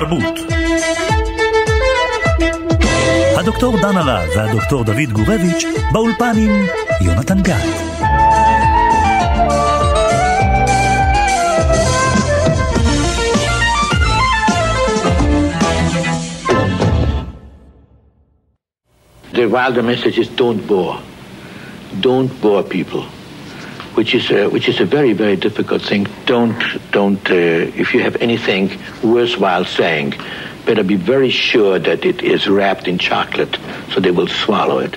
תרבות הדוקטור דן הרב והדוקטור דוד גורביץ' באולפן עם יונתן גת. The wilder message is don't bore. Don't bore people. Which is a, which is a very very difficult thing. Don't don't uh, if you have anything worthwhile saying, better be very sure that it is wrapped in chocolate, so they will swallow it.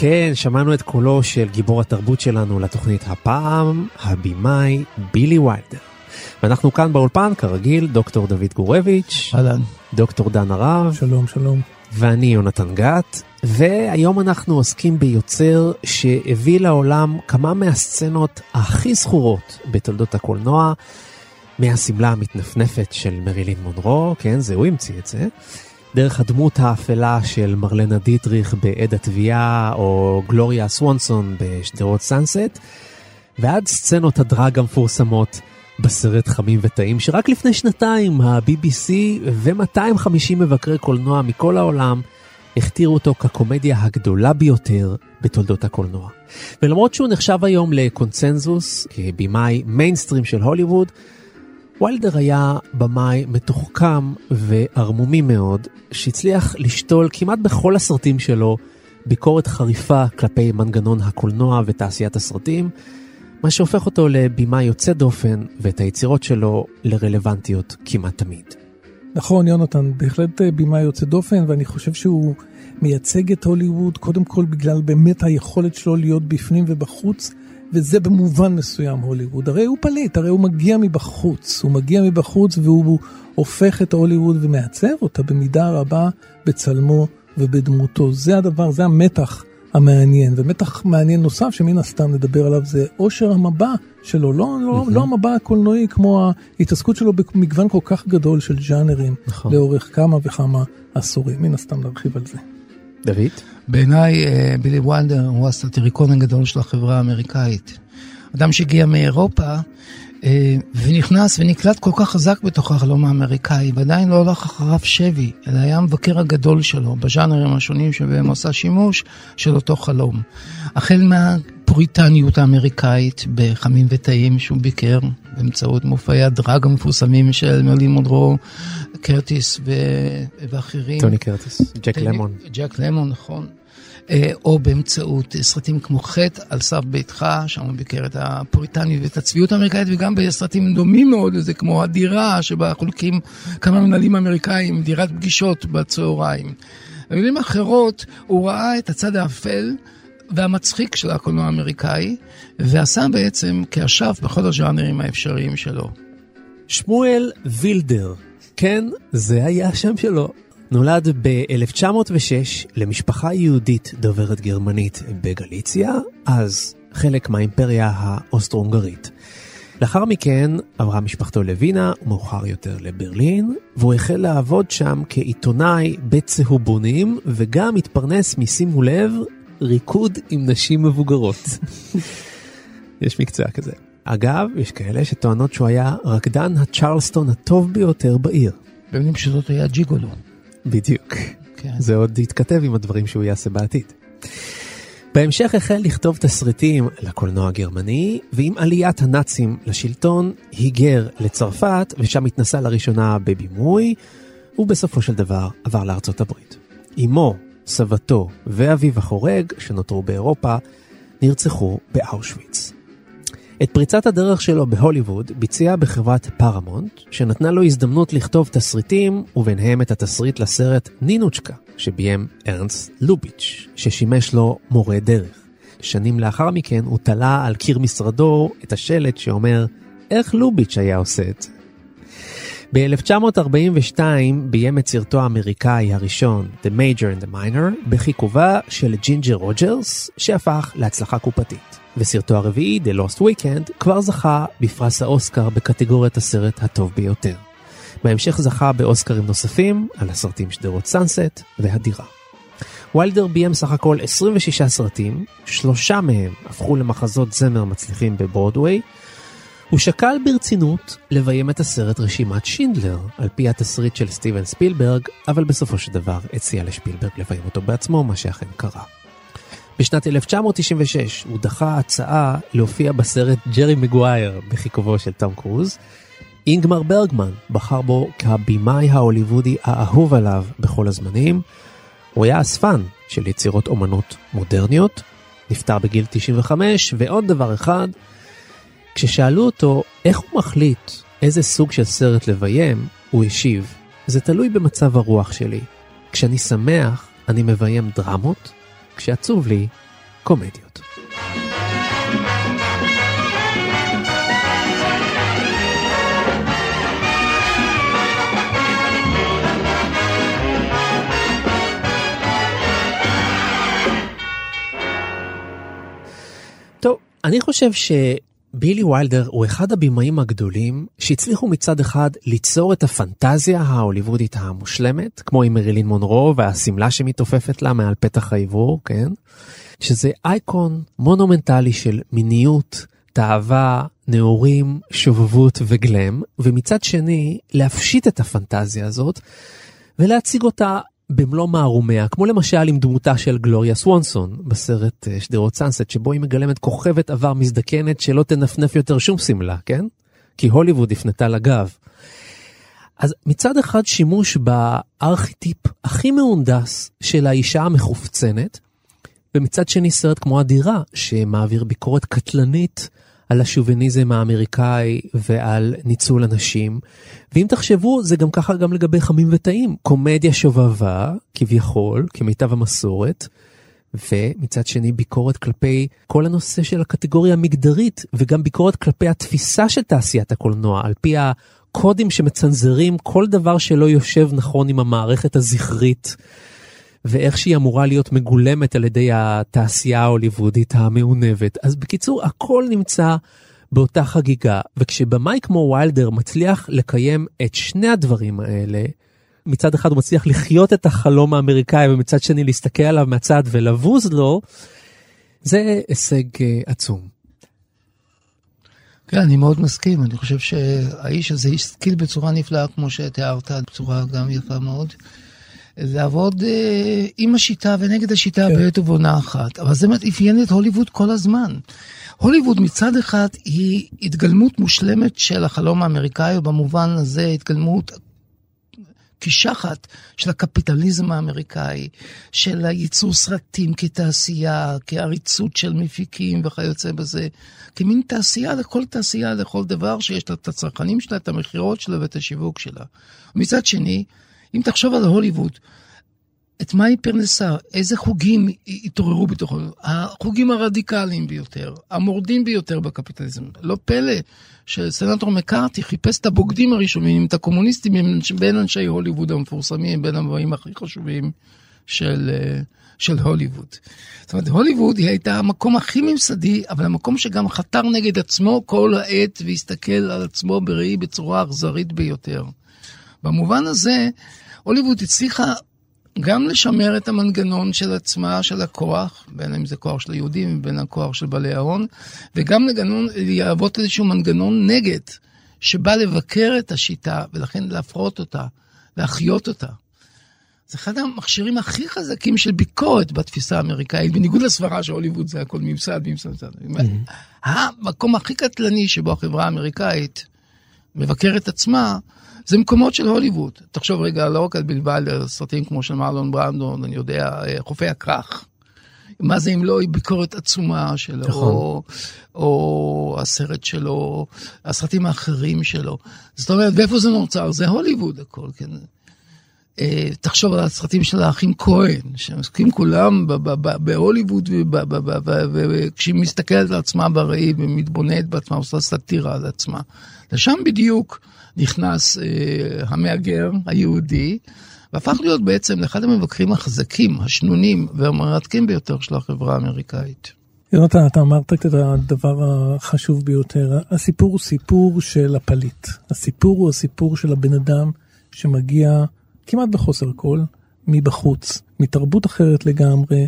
כן, שמענו את קולו של גיבור התרבות שלנו לתוכנית הפעם, הבמאי בילי ויילדר. ואנחנו כאן באולפן, כרגיל, דוקטור דוד גורביץ', אהלן. דוקטור דן הרב, שלום, שלום. ואני יונתן גת, והיום אנחנו עוסקים ביוצר שהביא לעולם כמה מהסצנות הכי זכורות בתולדות הקולנוע, מהשמלה המתנפנפת של מרילין מונרו, כן, זה הוא המציא את זה, דרך הדמות האפלה של מרלנה דיטריך בעד התביעה, או גלוריה סוונסון בשדרות סאנסט, ועד סצנות הדרג המפורסמות בסרט חמים וטעים שרק לפני שנתיים ה-BBC ו-250 מבקרי קולנוע מכל העולם הכתירו אותו כקומדיה הגדולה ביותר בתולדות הקולנוע. ולמרות שהוא נחשב היום לקונצנזוס, כבימאי מיינסטרים של הוליווד, ויילדר היה במאי מתוחכם וערמומי מאוד, שהצליח לשתול כמעט בכל הסרטים שלו ביקורת חריפה כלפי מנגנון הקולנוע ותעשיית הסרטים, מה שהופך אותו לבימה יוצא דופן ואת היצירות שלו לרלוונטיות כמעט תמיד. נכון, יונתן, בהחלט אה, בימה יוצא דופן, ואני חושב שהוא מייצג את הוליווד קודם כל בגלל באמת היכולת שלו להיות בפנים ובחוץ, וזה במובן מסוים הוליווד. הרי הוא פליט, הרי הוא מגיע מבחוץ, הוא מגיע מבחוץ והוא הופך את הוליווד ומעצב אותה במידה רבה בצלמו ובדמותו. זה הדבר, זה המתח המעניין, ומתח מעניין נוסף שמן הסתם נדבר עליו זה עושר המבע שלו, לא, לא, לא המבע הקולנועי כמו ההתעסקות שלו במגוון כל כך גדול של ז'אנרים נכון. לאורך כמה וכמה עשורים, מן הסתם נרחיב על זה. דוד? בעיניי אה, בילי וולדר הוא הסטטיריקון הגדול של החברה האמריקאית. אדם שהגיע מאירופה ונכנס ונקלט כל כך חזק בתוך החלום האמריקאי, ועדיין לא הלך אחריו שבי, אלא היה המבקר הגדול שלו, בז'אנרים השונים שבהם עושה שימוש, של אותו חלום. החל מהפוריטניות האמריקאית בחמים וטעים שהוא ביקר, באמצעות מופעי הדרג המפורסמים של מרלין מודרו, קרטיס ו... ואחרים. טוני קרטיס, ג'ק למון. ג'ק למון, נכון. אה, או באמצעות סרטים כמו חטא על סף ביתך, שם הוא ביקר את הפוריטניות ואת הצביעות האמריקאית, וגם בסרטים דומים מאוד לזה, כמו הדירה, שבה חולקים כמה מנהלים אמריקאים, דירת פגישות בצהריים. במילים אחרות, הוא ראה את הצד האפל והמצחיק של הקולנוע האמריקאי, ועשה בעצם כאשף בכל הז'אנרים האפשריים שלו. שמואל וילדר, כן, זה היה השם שלו. נולד ב-1906 למשפחה יהודית דוברת גרמנית בגליציה, אז חלק מהאימפריה האוסטרו-הונגרית. לאחר מכן עברה משפחתו לווינה ומאוחר יותר לברלין, והוא החל לעבוד שם כעיתונאי בצהובונים, וגם התפרנס משימו לב, ריקוד עם נשים מבוגרות. יש מקצוע כזה. אגב, יש כאלה שטוענות שהוא היה רקדן הצ'רלסטון הטוב ביותר בעיר. במילים פשוטות היה ג'יגולו. בדיוק. כן. זה עוד יתכתב עם הדברים שהוא יעשה בעתיד. בהמשך החל לכתוב תסריטים לקולנוע הגרמני, ועם עליית הנאצים לשלטון היגר לצרפת, ושם התנסה לראשונה בבימוי, ובסופו של דבר עבר לארצות הברית. אמו, סבתו ואביו החורג, שנותרו באירופה, נרצחו באושוויץ. את פריצת הדרך שלו בהוליווד ביצע בחברת פארמונט, שנתנה לו הזדמנות לכתוב תסריטים, וביניהם את התסריט לסרט נינוצ'קה, שביים ארנס לוביץ', ששימש לו מורה דרך. שנים לאחר מכן הוא תלה על קיר משרדו את השלט שאומר, איך לוביץ' היה עושה את זה? ב-1942 ביים את סרטו האמריקאי הראשון, The Major and the Minor, בכיכובה של ג'ינג'ר רוג'רס, שהפך להצלחה קופתית. וסרטו הרביעי, The Lost Weekend, כבר זכה בפרס האוסקר בקטגוריית הסרט הטוב ביותר. בהמשך זכה באוסקרים נוספים על הסרטים שדרות סאנסט והדירה. ויילדר ביים סך הכל 26 סרטים, שלושה מהם הפכו למחזות זמר מצליחים בברודוויי. הוא שקל ברצינות לביים את הסרט רשימת שינדלר, על פי התסריט של סטיבן ספילברג, אבל בסופו של דבר הציע לשפילברג לביים אותו בעצמו, מה שאכן קרה. בשנת 1996 הוא דחה הצעה להופיע בסרט ג'רי מגווייר בחיכובו של תום קרוז. אינגמר ברגמן בחר בו כבימאי ההוליוודי האהוב עליו בכל הזמנים. הוא היה אספן של יצירות אומנות מודרניות, נפטר בגיל 95, ועוד דבר אחד, כששאלו אותו איך הוא מחליט איזה סוג של סרט לביים, הוא השיב, זה תלוי במצב הרוח שלי. כשאני שמח, אני מביים דרמות, כשעצוב לי, קומדיות. טוב, אני חושב שבילי ויילדר הוא אחד הבימאים הגדולים שהצליחו מצד אחד ליצור את הפנטזיה ההוליוודית המושלמת, כמו עם מרילין מונרו והשמלה שמתעופפת לה מעל פתח האוורור, כן? שזה אייקון מונומנטלי של מיניות, תאווה, נעורים, שובבות וגלאם, ומצד שני להפשיט את הפנטזיה הזאת ולהציג אותה במלוא מערומיה, כמו למשל עם דמותה של גלוריה סוונסון בסרט אה, שדרות סאנסט, שבו היא מגלמת כוכבת עבר מזדקנת שלא תנפנף יותר שום שמלה, כן? כי הוליווד הפנתה לגב. אז מצד אחד שימוש בארכיטיפ הכי מהונדס של האישה המחופצנת, ומצד שני סרט כמו הדירה, שמעביר ביקורת קטלנית על השוביניזם האמריקאי ועל ניצול אנשים. ואם תחשבו, זה גם ככה גם לגבי חמים וטעים. קומדיה שובבה, כביכול, כמיטב המסורת, ומצד שני ביקורת כלפי כל הנושא של הקטגוריה המגדרית, וגם ביקורת כלפי התפיסה של תעשיית הקולנוע, על פי הקודים שמצנזרים כל דבר שלא יושב נכון עם המערכת הזכרית. ואיך שהיא אמורה להיות מגולמת על ידי התעשייה ההוליוודית המעונבת. אז בקיצור, הכל נמצא באותה חגיגה, וכשבמאי כמו ויילדר מצליח לקיים את שני הדברים האלה, מצד אחד הוא מצליח לחיות את החלום האמריקאי ומצד שני להסתכל עליו מהצד ולבוז לו, זה הישג uh, עצום. כן, אני מאוד מסכים, אני חושב שהאיש הזה השכיל בצורה נפלאה, כמו שתיארת, בצורה גם יפה מאוד. לעבוד אה, עם השיטה ונגד השיטה כן. בעת ובעונה אחת. אבל זה אפיין את הוליווד כל הזמן. הוליווד מצד אחד היא התגלמות מושלמת של החלום האמריקאי, ובמובן הזה התגלמות כשחת של הקפיטליזם האמריקאי, של הייצור סרטים כתעשייה, כעריצות של מפיקים וכיוצא בזה, כמין תעשייה לכל תעשייה, לכל דבר שיש לה את הצרכנים שלה, את המכירות שלה ואת השיווק שלה. מצד שני, אם תחשוב על הוליווד, את מה היא פרנסה? איזה חוגים התעוררו בתוכו? החוגים הרדיקליים ביותר, המורדים ביותר בקפיטליזם. לא פלא שסנטור מקארתי חיפש את הבוגדים הראשונים, את הקומוניסטים, בין אנשי הוליווד המפורסמים, בין המבואים הכי חשובים של, אה, של הוליווד. זאת אומרת, הוליווד היא הייתה המקום הכי ממסדי, אבל המקום שגם חתר נגד עצמו כל העת והסתכל על עצמו בראי בצורה אכזרית ביותר. במובן הזה, הוליווד הצליחה גם לשמר את המנגנון של עצמה, של הכוח, בין אם זה כוח של היהודים ובין הכוח של בעלי ההון, וגם לגנון, להוות איזשהו מנגנון נגד, שבא לבקר את השיטה, ולכן להפרות אותה, להחיות אותה. זה אחד המכשירים הכי חזקים של ביקורת בתפיסה האמריקאית, בניגוד לסברה שהוליווד זה הכל ממסד, ממסד, ממסד. Mm-hmm. המקום הכי קטלני שבו החברה האמריקאית מבקרת את עצמה, זה מקומות של הוליווד. תחשוב רגע, לא רק על בלבד, סרטים כמו של מרלון ברנדון, אני יודע, חופי הכרך. מה זה אם לא ביקורת עצומה שלו, נכון. או, או הסרט שלו, הסרטים האחרים שלו. זאת אומרת, ואיפה זה נוצר? זה הוליווד הכל, כן. אה, תחשוב על הסרטים של האחים כהן, שהם עוסקים כולם בהוליווד, וכשהיא מסתכלת על עצמה בראי ומתבוננת בעצמה, עושה סאטירה על עצמה. לשם בדיוק נכנס אה, המהגר היהודי, והפך להיות בעצם לאחד המבקרים החזקים, השנונים והמרתקים ביותר של החברה האמריקאית. יונתן, אתה אמרת את הדבר החשוב ביותר. הסיפור הוא סיפור של הפליט. הסיפור הוא הסיפור של הבן אדם שמגיע כמעט בחוסר כל, מבחוץ, מתרבות אחרת לגמרי,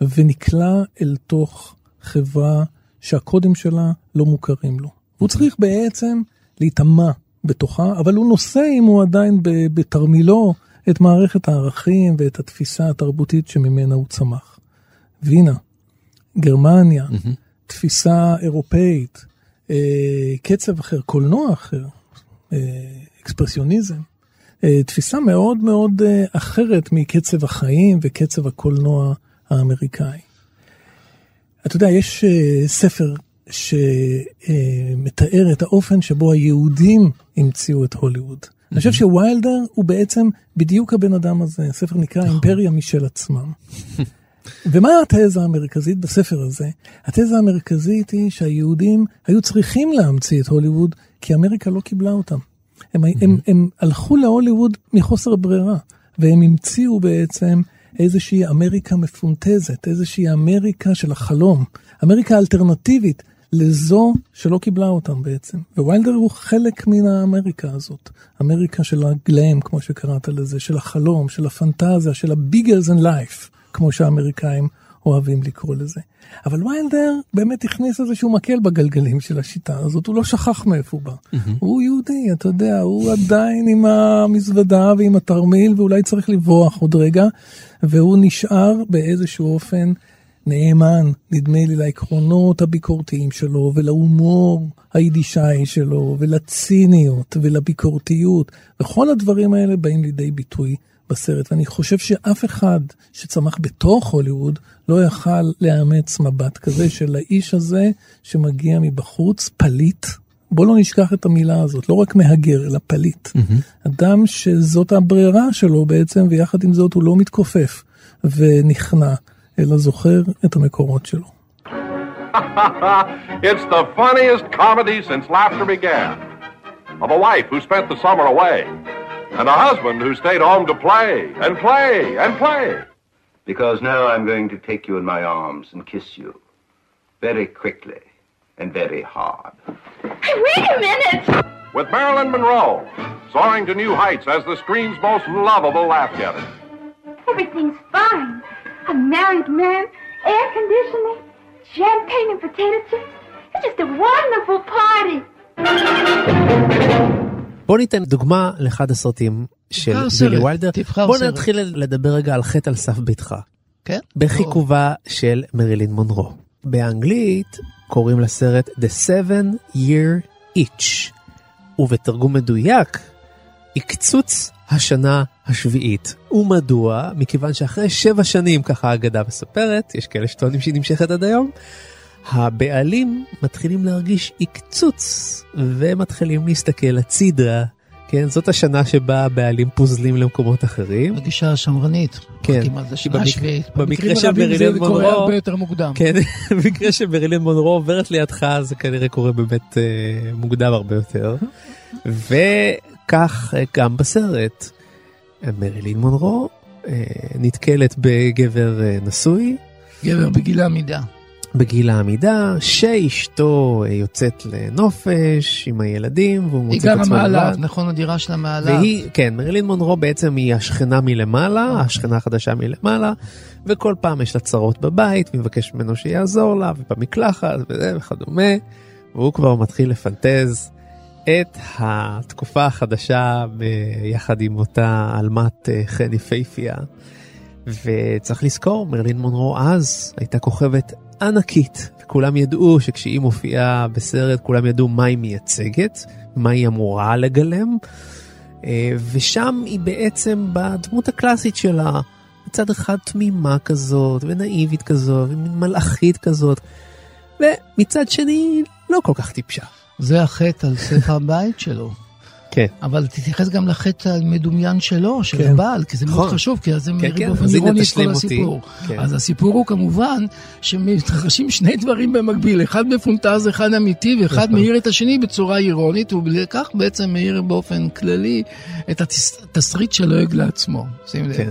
ונקלע אל תוך חברה שהקודים שלה לא מוכרים לו. הוא צריך בעצם להיטמע בתוכה, אבל הוא נושא עמו עדיין בתרמילו את מערכת הערכים ואת התפיסה התרבותית שממנה הוא צמח. וינה, גרמניה, mm-hmm. תפיסה אירופאית, אה, קצב אחר, קולנוע אחר, אה, אקספרסיוניזם, אה, תפיסה מאוד מאוד אה, אחרת מקצב החיים וקצב הקולנוע האמריקאי. אתה יודע, יש אה, ספר שמתאר את האופן שבו היהודים המציאו את הוליווד. אני חושב שווילדר הוא בעצם בדיוק הבן אדם הזה, הספר נקרא נכון. אימפריה משל עצמם. ומה התזה המרכזית בספר הזה? התזה המרכזית היא שהיהודים היו צריכים להמציא את הוליווד, כי אמריקה לא קיבלה אותם. הם, הם, הם, הם הלכו להוליווד מחוסר ברירה, והם המציאו בעצם איזושהי אמריקה מפונטזת, איזושהי אמריקה של החלום, אמריקה אלטרנטיבית לזו שלא קיבלה אותם בעצם. וויילדר הוא חלק מן האמריקה הזאת, אמריקה של הגלאם, כמו שקראת לזה, של החלום, של הפנטזיה, של ה- bigger than life, כמו שהאמריקאים אוהבים לקרוא לזה. אבל ויילדר באמת הכניס איזשהו מקל בגלגלים של השיטה הזאת, הוא לא שכח מאיפה הוא בא. Mm-hmm. הוא יהודי, אתה יודע, הוא עדיין עם המזוודה ועם התרמיל, ואולי צריך לברוח עוד רגע, והוא נשאר באיזשהו אופן נאמן, נדמה לי, לעקרונות הביקורתיים שלו, ולהומור היידישאי שלו, ולציניות, ולביקורתיות, וכל הדברים האלה באים לידי ביטוי בסרט, ואני חושב שאף אחד שצמח בתוך הוליווד לא יכל לאמץ מבט כזה של האיש הזה שמגיע מבחוץ, פליט. בוא לא נשכח את המילה הזאת, לא רק מהגר, אלא פליט. Mm-hmm. אדם שזאת הברירה שלו בעצם, ויחד עם זאת הוא לא מתכופף ונכנע, אלא זוכר את המקורות שלו. It's the funniest comedy since laughter began. Of a wife who spent the summer away. and a husband who stayed home to play and play and play. Because now I'm going to take you in my arms and kiss you. Very quickly and very hard. Hey, wait a minute! With Marilyn Monroe, soaring to new heights as the screen's most lovable laugh getter. Everything's fine. A married man, air conditioning, champagne and potato chips. It's just a wonderful party. בוא ניתן דוגמה לאחד הסרטים של בילי ויילדר. בוא סרט. נתחיל לדבר רגע על חטא על סף ביתך. כן? בחיכובה של מרילין מונרו. באנגלית קוראים לסרט The Seven Year Itch, ובתרגום מדויק, הקצוץ השנה השביעית. ומדוע? מכיוון שאחרי שבע שנים, ככה האגדה מספרת, יש כאלה שטוענים שהיא נמשכת עד היום, הבעלים מתחילים להרגיש עקצוץ ומתחילים להסתכל הצידה. כן, זאת השנה שבה הבעלים פוזלים למקומות אחרים. הגישה השמרנית. כן. במקרה של ברילין מונרו, זה קורה הרבה יותר מוקדם. כן, במקרה של ברילין מונרו עוברת לידך, זה כנראה קורה באמת אה, מוקדם הרבה יותר. וכך אה, גם בסרט, מרילין מונרו אה, נתקלת בגבר אה, נשוי. גבר בגיל העמידה. בגיל העמידה, שאשתו אה, יוצאת לנופש עם הילדים, והוא מוצא את עצמו לבד. היא גרה מעליו, נכון, הדירה שלה מעליו. והיא, כן, מרילין מונרו בעצם היא השכנה מלמעלה, השכנה החדשה מלמעלה, וכל פעם יש לה צרות בבית, והיא מבקשת ממנו שיעזור לה, ובמקלחת, וזה וכדומה, והוא כבר מתחיל לפנטז את התקופה החדשה ביחד עם אותה עלמת אה, חן יפהפייה. וצריך לזכור, מרלין מונרו אז הייתה כוכבת ענקית, וכולם ידעו שכשהיא מופיעה בסרט, כולם ידעו מה היא מייצגת, מה היא אמורה לגלם, אה, ושם היא בעצם בדמות הקלאסית שלה, מצד אחד תמימה כזאת, ונאיבית כזאת, ומלאכית כזאת, ומצד שני לא כל כך טיפשה. זה החטא על ספר הבית שלו. כן. אבל תתייחס גם לחטא המדומיין שלו, של כן. הבעל, כי זה מאוד נכון. חשוב, כי אז זה כן, מרים כן. באופן אירוני את כל הסיפור. כן. אז הסיפור הוא כמובן שמתרחשים שני דברים במקביל, אחד מפונטז, אחד אמיתי, ואחד נכון. מאיר את השני בצורה אירונית, ובכך בעצם מאיר באופן כללי את התסריט שלועג לעצמו. שים לב. כן.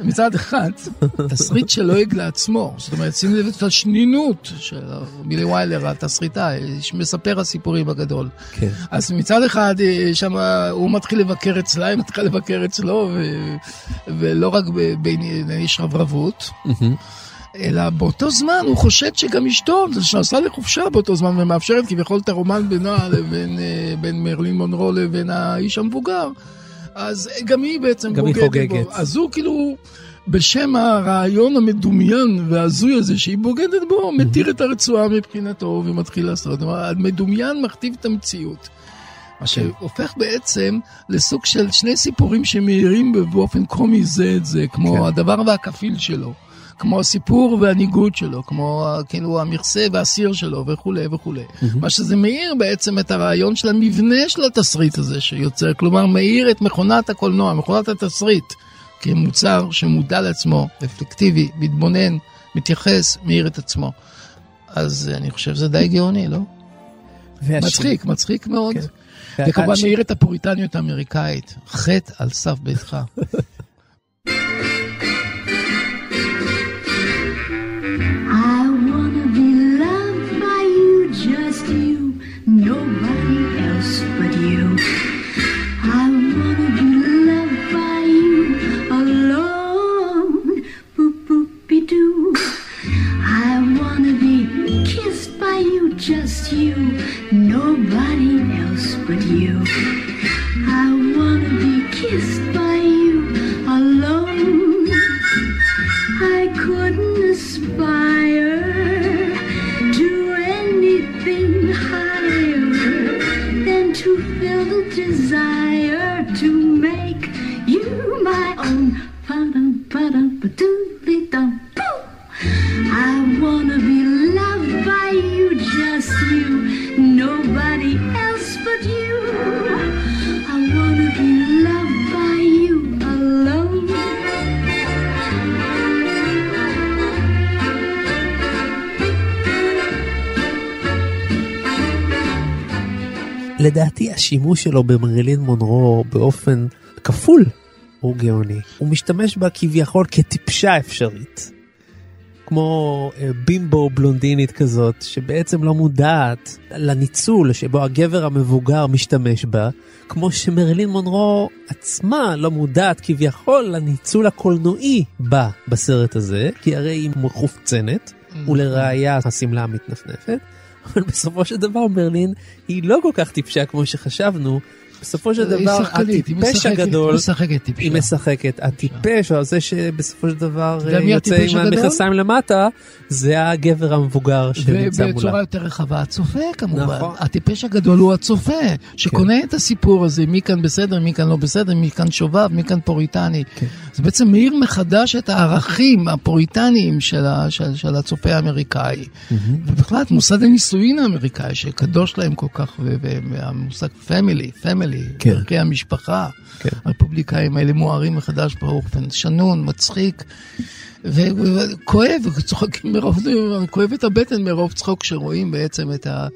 מצד אחד, תסריט שלועג לעצמו, זאת אומרת, שים לב את השנינות של מילי ויילר, התסריטאי, מספר הסיפורים הגדול. כן. אז מצד אחד, שם הוא מתחיל לבקר אצלה, היא מתחילה לבקר אצלו, ו... ולא רק בענייני שרברבות. אלא באותו זמן הוא חושד שגם אשתו, שנסעה לחופשה באותו זמן ומאפשרת כביכול את הרומן בינה לבין בין מרלין מונרו לבין האיש המבוגר, אז גם היא בעצם גם היא חוגגת. בו. אז הוא כאילו, בשם הרעיון המדומיין וההזוי הזה שהיא בוגדת בו, מתיר את הרצועה מבחינתו ומתחיל לעשות. המדומיין מכתיב את המציאות. מה שהופך בעצם לסוג של שני סיפורים שמאירים באופן קומי זה את זה, כמו כן. הדבר והכפיל שלו. כמו הסיפור והניגוד שלו, כמו כאילו המכסה והסיר שלו וכולי וכולי. Mm-hmm. מה שזה מאיר בעצם את הרעיון של המבנה של התסריט הזה שיוצר, כלומר מאיר את מכונת הקולנוע, מכונת התסריט, כמוצר שמודע לעצמו, רפלקטיבי, מתבונן, מתייחס, מאיר את עצמו. אז אני חושב שזה די גאוני, לא? והשיר. מצחיק, מצחיק מאוד. כן. וכמובן מאיר את הפוריטניות האמריקאית, חטא על סף ביתך. with you. I wanna be kissed by you alone. I couldn't aspire to anything higher than to feel the desire to make you my own. Ba-dum, ba-dum, ba-dum. לדעתי השימוש שלו במרילין מונרו באופן כפול הוא גאוני. הוא משתמש בה כביכול כטיפשה אפשרית. כמו אה, בימבו בלונדינית כזאת, שבעצם לא מודעת לניצול שבו הגבר המבוגר משתמש בה, כמו שמרילין מונרו עצמה לא מודעת כביכול לניצול הקולנועי בה בסרט הזה, כי הרי היא מחופצנת, mm-hmm. ולראיה השמלה המתנפנפת. אבל בסופו של דבר ברלין היא לא כל כך טיפשה כמו שחשבנו. בסופו של דבר הטיפש הגדול, היא משחקת, הטיפש או זה שבסופו של דבר יוצא עם המכנסיים למטה, זה הגבר המבוגר שנמצא מולה. ובצורה יותר רחבה, הצופה כמובן. נכון. הטיפש הגדול הוא הצופה, שקונה כן. את הסיפור הזה, מי כאן בסדר, מי כאן לא בסדר, מי כאן שובב, מי כאן פוריטני. כן. זה בעצם מאיר מחדש את הערכים הפוריטניים של, הצופה האמריקאי. ובכלל, מוסד הנישואין האמריקאי, שקדוש להם כל כך, והמושג family, family, כן. ערכי המשפחה. כן. הרפובליקאים האלה מוארים מחדש באופן שנון, מצחיק. וכואב, צוחקים מרוב, כואב את הבטן מרוב צחוק כשרואים בעצם את, ה,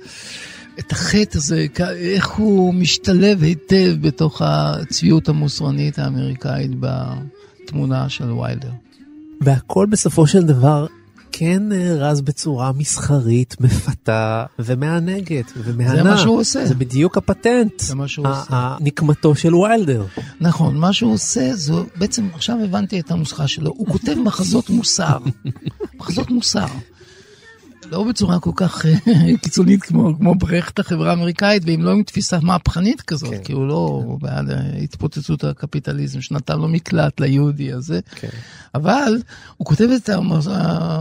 את החטא הזה, איך הוא משתלב היטב בתוך הצביעות המוסרנית האמריקאית בתמונה של ויילדר. והכל בסופו של דבר כן רז בצורה מסחרית, מפתה ומענגת ומהנה. זה מה שהוא עושה. זה בדיוק הפטנט. זה מה שהוא עושה. נקמתו של ויילדר. נכון, מה שהוא עושה, זו בעצם, עכשיו הבנתי את הנוסחה שלו, הוא כותב מחזות מוסר. מחזות מוסר. לא בצורה כל כך אה, קיצונית כמו, כמו ברכט החברה האמריקאית, ואם לא עם תפיסה מהפכנית כזאת, כן. כי הוא לא כן. בעד התפוצצות הקפיטליזם שנתן לו מקלט ליהודי הזה, כן. אבל הוא כותב את המחזות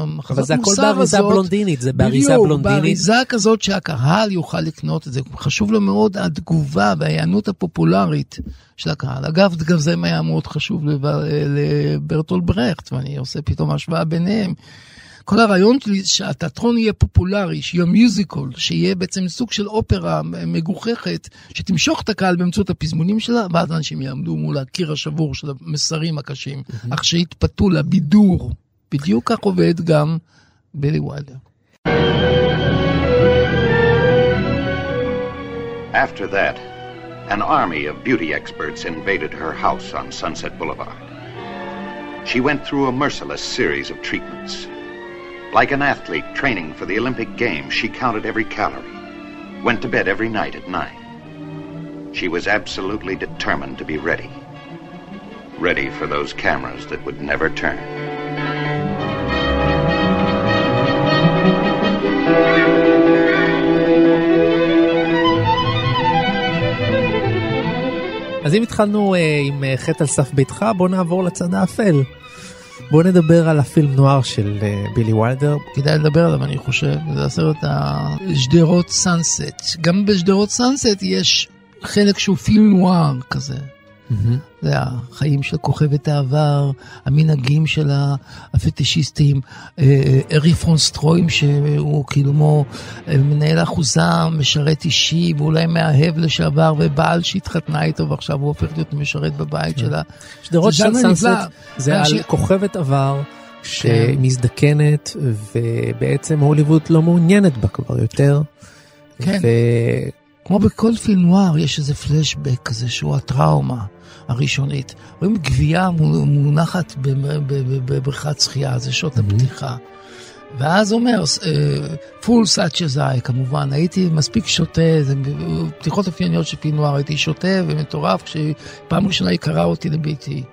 מוסר הזאת. אבל זה הכל באריזה בלונדינית, זה באריזה בדיוק, בלונדינית. באריזה כזאת שהקהל יוכל לקנות את זה. חשוב לו מאוד התגובה וההיענות הפופולרית של הקהל. אגב, גם זה היה מאוד חשוב לברטול ברכט, ואני עושה פתאום השוואה ביניהם. כל הרעיון שלי שהתיאטרון יהיה פופולרי, שיהיה מיוזיקול, שיהיה בעצם סוג של אופרה מגוחכת, שתמשוך את הקהל באמצעות הפזמונים שלה, ואז אנשים יעמדו מול הקיר השבור של המסרים הקשים, mm-hmm. אך שיתפתו לבידור. בדיוק כך עובד גם בילי ויילדר. After that, an army of beauty experts invaded her house on Sunset Boulevard. She went through a merciless series of treatments. Like an athlete training for the Olympic Games, she counted every calorie, went to bed every night at nine. She was absolutely determined to be ready. Ready for those cameras that would never turn. אז אם התחלנו אה, עם אה, חטא על סף ביתך, בוא נעבור לצד האפל. בוא נדבר על הפילם נואר של אה, בילי ויילדר. כדאי לדבר עליו, אני חושב, זה הסרט השדרות סאנסט. גם בשדרות סאנסט יש חלק שהוא פילם נוער כזה. זה החיים של כוכבת העבר, המנהגים של הפטישיסטים, אה, ארי פרונסטרוים שהוא כאילו כמו אה, מנהל אחוזה, משרת אישי ואולי מאהב לשעבר ובעל שהתחתנה איתו ועכשיו הוא הופך להיות משרת בבית שלה. שדרות סאנסט זה על כוכבת עבר. שמזדקנת ובעצם הוליווד לא מעוניינת בה כבר יותר. כן. ו... כמו בכל פילם נוער יש איזה פלשבק כזה שהוא הטראומה. הראשונית. רואים גבייה מונחת בבריכת שחייה, זה שעות הפתיחה. ואז אומר, פול סאצ'זאי כמובן, הייתי מספיק שותה, זה פתיחות אופייניות של פינואר, הייתי שותה ומטורף כשפעם ראשונה היא קראה אותי לביתי.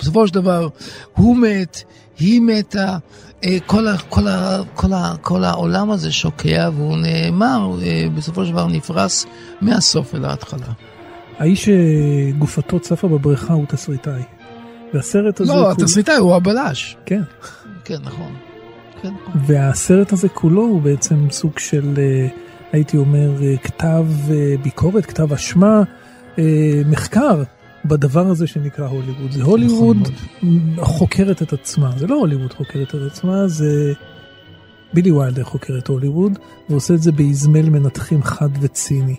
בסופו של דבר, הוא מת, היא מתה, אה, כל, ה, כל, ה, כל, ה, כל העולם הזה שוקע והוא נאמר, אה, בסופו של דבר נפרס מהסוף אל ההתחלה. האיש שגופתו צפה בבריכה הוא תסריטאי. והסרט הזה... לא, התסריטאי הוא הבלש. כן. כן, נכון. כן, נכון. והסרט הזה כולו הוא בעצם סוג של, אה, הייתי אומר, אה, כתב אה, ביקורת, כתב אשמה, מחקר בדבר הזה שנקרא הוליווד. זה הוליווד נכון חוקרת את עצמה, זה לא הוליווד חוקרת את עצמה, זה בילי ויילדר חוקר את הוליווד, ועושה את זה באזמל מנתחים חד וציני.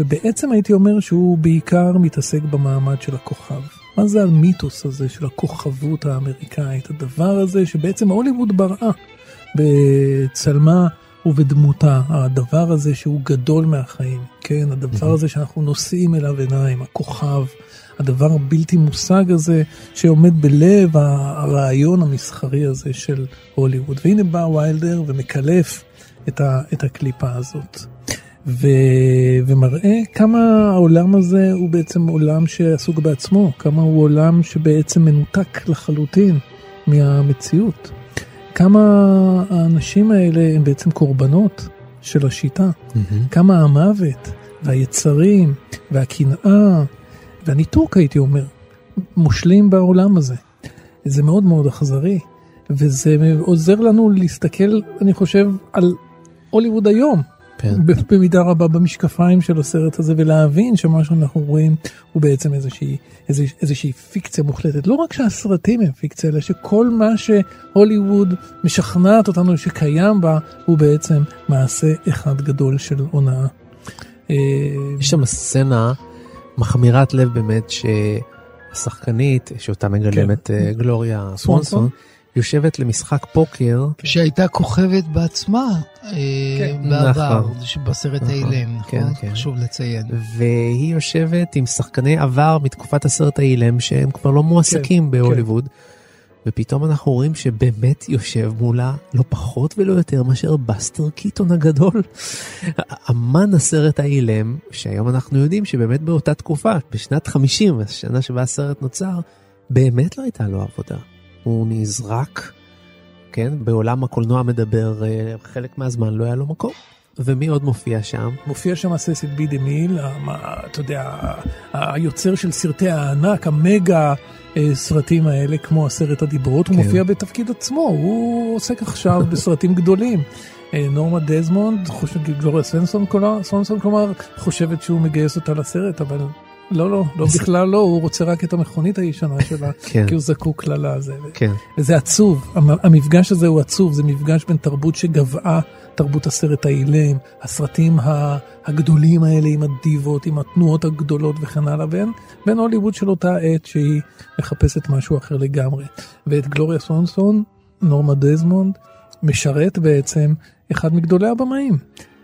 ובעצם הייתי אומר שהוא בעיקר מתעסק במעמד של הכוכב. מה זה המיתוס הזה של הכוכבות האמריקאית? הדבר הזה שבעצם הוליווד בראה בצלמה ובדמותה. הדבר הזה שהוא גדול מהחיים, כן? הדבר הזה שאנחנו נושאים אליו עיניים, הכוכב. הדבר הבלתי מושג הזה שעומד בלב הרעיון המסחרי הזה של הוליווד. והנה בא ויילדר ומקלף את, ה, את הקליפה הזאת. ו... ומראה כמה העולם הזה הוא בעצם עולם שעסוק בעצמו, כמה הוא עולם שבעצם מנותק לחלוטין מהמציאות. כמה האנשים האלה הם בעצם קורבנות של השיטה, mm-hmm. כמה המוות והיצרים והקנאה והניתוק הייתי אומר, מושלים בעולם הזה. זה מאוד מאוד אכזרי, וזה עוזר לנו להסתכל, אני חושב, על הוליווד היום, כן. במידה רבה במשקפיים של הסרט הזה ולהבין שמה שאנחנו רואים הוא בעצם איזושהי, איזושה, איזושהי פיקציה מוחלטת. לא רק שהסרטים הם פיקציה, אלא שכל מה שהוליווד משכנעת אותנו שקיים בה הוא בעצם מעשה אחד גדול של הונאה. אה, יש שם סצנה מכמירת לב באמת שהשחקנית שאותה מגלמת כן. אה, גלוריה סוונסון. יושבת למשחק פוקר. שהייתה כוכבת בעצמה אה, כן. בעבר, נכון. בסרט נכון. האילם, כן, נכון? כן. חשוב לציין. והיא יושבת עם שחקני עבר מתקופת הסרט האילם שהם כבר לא מועסקים כן, בהוליווד. כן. ופתאום אנחנו רואים שבאמת יושב מולה לא פחות ולא יותר מאשר בסטר קיטון הגדול. אמן הסרט האילם, שהיום אנחנו יודעים שבאמת באותה תקופה, בשנת 50, השנה שבה הסרט נוצר, באמת לא הייתה לו עבודה. הוא נזרק, כן, בעולם הקולנוע מדבר אה, חלק מהזמן לא היה לו מקום. ומי עוד מופיע שם? מופיע שם ססיל בי דה מיל, אתה יודע, היוצר של סרטי הענק, המגה אה, סרטים האלה, כמו הסרט הדיברות, כן. הוא מופיע בתפקיד עצמו, הוא עוסק עכשיו בסרטים גדולים. אה, נורמה דזמונד, גלוריה סונסון, כלומר, חושבת שהוא מגייס אותה לסרט, אבל לא, לא, לא בכלל לא, הוא רוצה רק את המכונית הישנה שלה, כן. כי הוא זקוק לה לזה. כן. וזה עצוב, המפגש הזה הוא עצוב, זה מפגש בין תרבות שגבעה, תרבות הסרט האילם, הסרטים הגדולים האלה עם הדיבות, עם התנועות הגדולות וכן הלאה, בין, בין הוליווד של אותה עת שהיא מחפשת משהו אחר לגמרי. ואת גלוריה סונסון, נורמה דזמונד, משרת בעצם אחד מגדולי הבמאים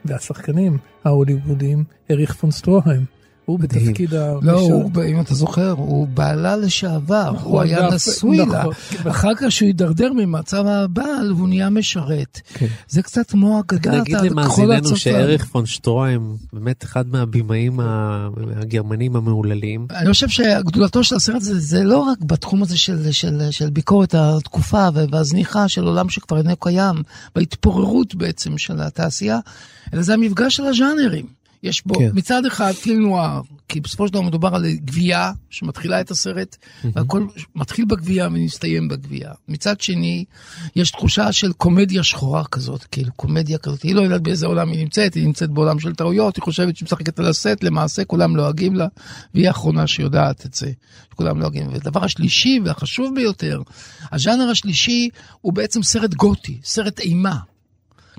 והשחקנים ההוליוודיים, אריך פון סטרוהם. הוא בתפקיד ה... לא, הוא, אם אתה זוכר, הוא בעלה לשעבר, נכון, הוא היה ואף- נשוי לה. נכון. אחר כך שהוא הידרדר ממצב הבעל, והוא נהיה משרת. כן. זה קצת כמו אגדת נגיד למאזיננו. שערך פון שטרוים, באמת אחד מהבימאים הגרמנים המהוללים. אני חושב שגדולתו של הסרט הזה, זה לא רק בתחום הזה של, של, של ביקורת התקופה והזניחה של עולם שכבר אינו קיים, וההתפוררות בעצם של התעשייה, אלא זה המפגש של הז'אנרים. יש בו כן. מצד אחד פיל נוער, כי בסופו של דבר מדובר על גבייה שמתחילה את הסרט, והכל מתחיל בגבייה ומסתיים בגבייה. מצד שני, יש תחושה של קומדיה שחורה כזאת, כאילו קומדיה כזאת, היא לא יודעת באיזה עולם היא נמצאת, היא נמצאת בעולם של טעויות, היא חושבת שהיא משחקת על הסט, למעשה כולם לועגים לה, והיא האחרונה שיודעת את זה, שכולם לועגים. והדבר השלישי והחשוב ביותר, הז'אנר השלישי הוא בעצם סרט גותי, סרט אימה.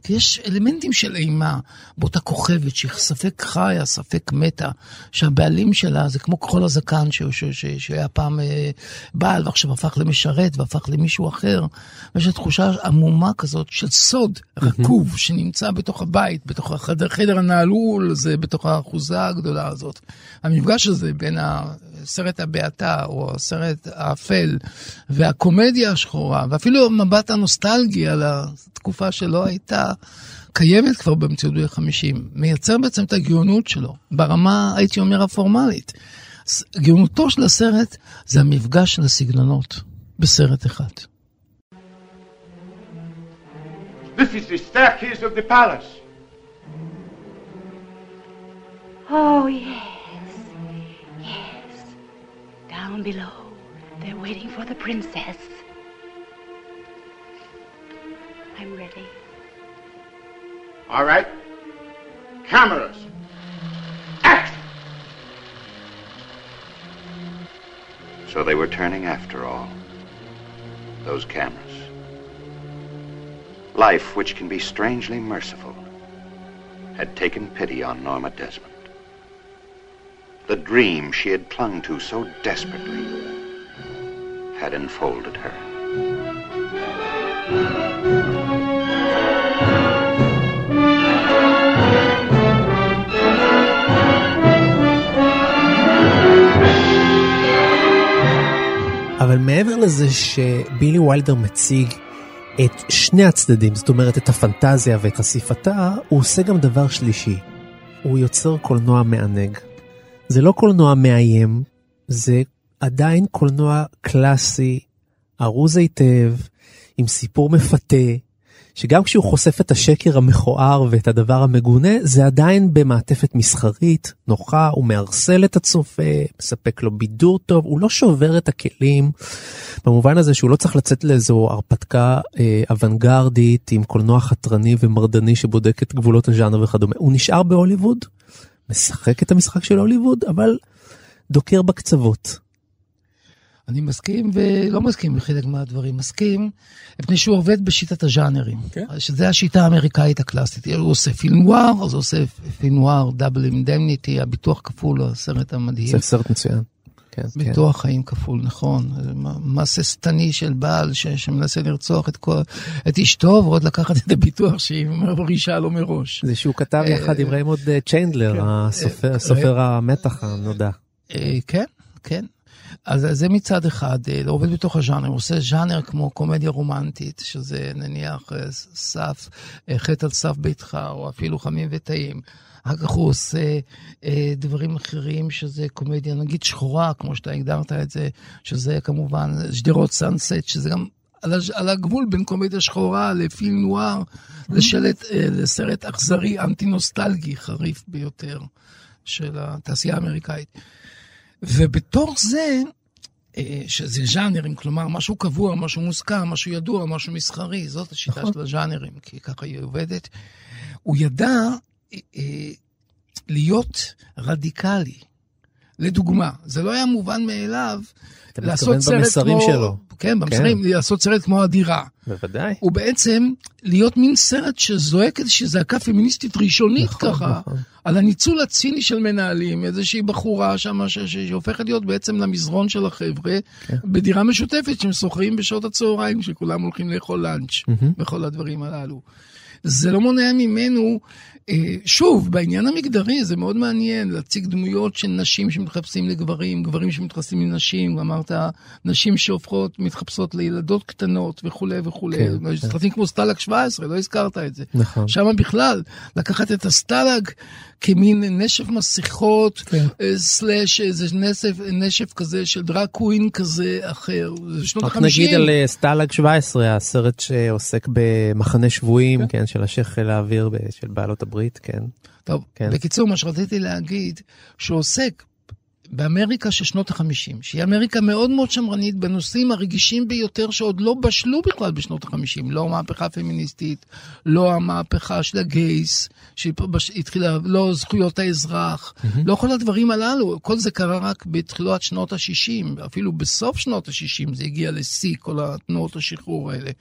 כי יש אלמנטים של אימה באותה כוכבת שהיא ספק חיה, ספק מתה, שהבעלים שלה זה כמו כחול הזקן ש- ש- ש- שהיה פעם אה, בעל ועכשיו הפך למשרת והפך למישהו אחר. ויש תחושה עמומה כזאת של סוד רקוב שנמצא בתוך הבית, בתוך החדר חדר הנעלול הזה, בתוך האחוזה הגדולה הזאת. המפגש הזה בין הסרט הבעתה או הסרט האפל והקומדיה השחורה, ואפילו המבט הנוסטלגי על התקופה שלא הייתה קיימת כבר במציאות ב-50, מייצר בעצם את הגאונות שלו, ברמה, הייתי אומר, הפורמלית. גאונותו של הסרט זה המפגש של הסגנונות בסרט אחד. This is the staircase of the palace. Oh, yes. Yes. Down below, they're waiting for the princess. I'm ready. All right. Cameras. Action! So they were turning after all. Those cameras. Life, which can be strangely merciful, had taken pity on Norma Desmond. The dream she had clung to so desperately had enfolded her. לזה שבילי ויילדר מציג את שני הצדדים, זאת אומרת את הפנטזיה ואת חשיפתה, הוא עושה גם דבר שלישי. הוא יוצר קולנוע מענג. זה לא קולנוע מאיים, זה עדיין קולנוע קלאסי, ארוז היטב, עם סיפור מפתה, שגם כשהוא חושף את השקר המכוער ואת הדבר המגונה, זה עדיין במעטפת מסחרית, נוחה, הוא מערסל את הצופה, מספק לו בידור טוב, הוא לא שובר את הכלים, במובן הזה שהוא לא צריך לצאת לאיזו הרפתקה אה, אוונגרדית עם קולנוע חתרני ומרדני שבודק את גבולות הז'אנר וכדומה. הוא נשאר בהוליווד, משחק את המשחק של הוליווד, אבל דוקר בקצוות. אני מסכים ולא מסכים בחלק מהדברים. מסכים, מפני שהוא עובד בשיטת הז'אנרים. כן. שזה השיטה האמריקאית הקלאסית. הוא עושה פילם נואר, אז הוא עושה פילם נואר, Double Indemnity, הביטוח כפול, הסרט המדהים. זה סרט מצוין. כן, כן. ביטוח חיים כפול, נכון. מעשה שטני של בעל ש, שמנסה לרצוח את, כל, את אשתו, ועוד לקחת את הביטוח שהיא מרעישה לו מראש. זה שהוא כתב יחד עם ריימונד אה, צ'יינדלר, הסופר, סופר המתח הנודע. אה, כן, כן. אז זה מצד אחד, אה, עובד בתוך הז'אנר, הוא עושה ז'אנר כמו קומדיה רומנטית, שזה נניח אה, סף, אה, חטא על סף ביתך, או אפילו חמים וטעים. אחר כך הוא עושה אה, דברים אחרים, שזה קומדיה נגיד שחורה, כמו שאתה הגדרת את זה, שזה כמובן שדרות סאנסט, שזה גם על, הג- על הגבול בין קומדיה שחורה לפילם נואר, לשלט, אה, לסרט אכזרי, אנטי נוסטלגי, חריף ביותר של התעשייה האמריקאית. ובתוך זה, אה, שזה ז'אנרים, כלומר, משהו קבוע, משהו מוסכם, משהו ידוע, משהו מסחרי, זאת השיטה נכון. של הז'אנרים, כי ככה היא עובדת. הוא ידע אה, אה, להיות רדיקלי. לדוגמה, זה לא היה מובן מאליו אתה לעשות מתכוון סרט במסרים כמו... שלו. כן, במסרים, לעשות סרט כמו הדירה. בוודאי. הוא בעצם להיות מין סרט שזועק איזושהי זעקה פמיניסטית ראשונית נכון, ככה, נכון. על הניצול הציני של מנהלים, איזושהי בחורה שם שהופכת להיות בעצם למזרון של החבר'ה, כן. בדירה משותפת שהם שוכרים בשעות הצהריים, כשכולם הולכים לאכול לאנץ', מהמם. וכל הדברים הללו. זה לא מונע ממנו אה, שוב, בעניין המגדרי זה מאוד מעניין להציג דמויות של נשים שמתחפשים לגברים, גברים שמתחפשים לנשים, אמרת, נשים שהופכות, מתחפשות לילדות קטנות וכולי וכולי. כן, כן. סרטים כמו סטלג 17, לא הזכרת את זה. נכון. שם בכלל, לקחת את הסטלג כמין נשף מסכות, כן. אה, slash איזה נשף, נשף כזה של drag queen כזה אחר. זה שנות ה-50. רק נגיד על אה, סטלג 17, הסרט שעוסק במחנה שבויים, כן, כן של השייח חיל האוויר של בעלות הברית, כן. טוב, כן. בקיצור, מה שרציתי להגיד, שעוסק באמריקה של שנות החמישים, שהיא אמריקה מאוד מאוד שמרנית בנושאים הרגישים ביותר שעוד לא בשלו בכלל בשנות החמישים, לא המהפכה הפמיניסטית, לא המהפכה של הגייס, שהתחילה, לא זכויות האזרח, mm-hmm. לא כל הדברים הללו, כל זה קרה רק בתחילת שנות השישים, אפילו בסוף שנות השישים זה הגיע לשיא, כל התנועות השחרור האלה.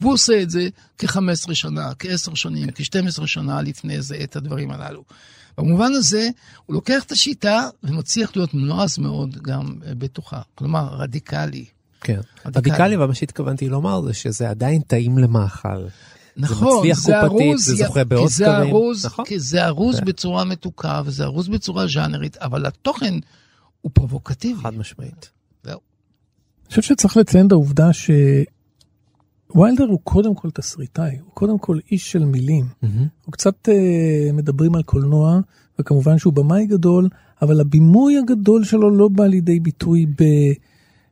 והוא עושה את זה כ-15 שנה, כ-10 שנים, כ-12 שנה לפני זה, את הדברים הללו. במובן הזה, הוא לוקח את השיטה ומצליח להיות נועז מאוד גם אה, בתוכה. כלומר, רדיקלי. כן, רדיקלי, רדיקלי אבל מה שהתכוונתי לומר זה שזה עדיין טעים למאכל. נכון, זה מצליח קופתית, זה זוכה באוסקרים. ארוז, נכון? כי זה ארוז כן. בצורה מתוקה, וזה ארוז בצורה ז'אנרית, אבל התוכן הוא פרובוקטיבי. חד משמעית. זהו. אני חושב שצריך לציין את העובדה ש... ויילדר הוא קודם כל תסריטאי, הוא קודם כל איש של מילים. Mm-hmm. הוא קצת uh, מדברים על קולנוע, וכמובן שהוא במאי גדול, אבל הבימוי הגדול שלו לא בא לידי ביטוי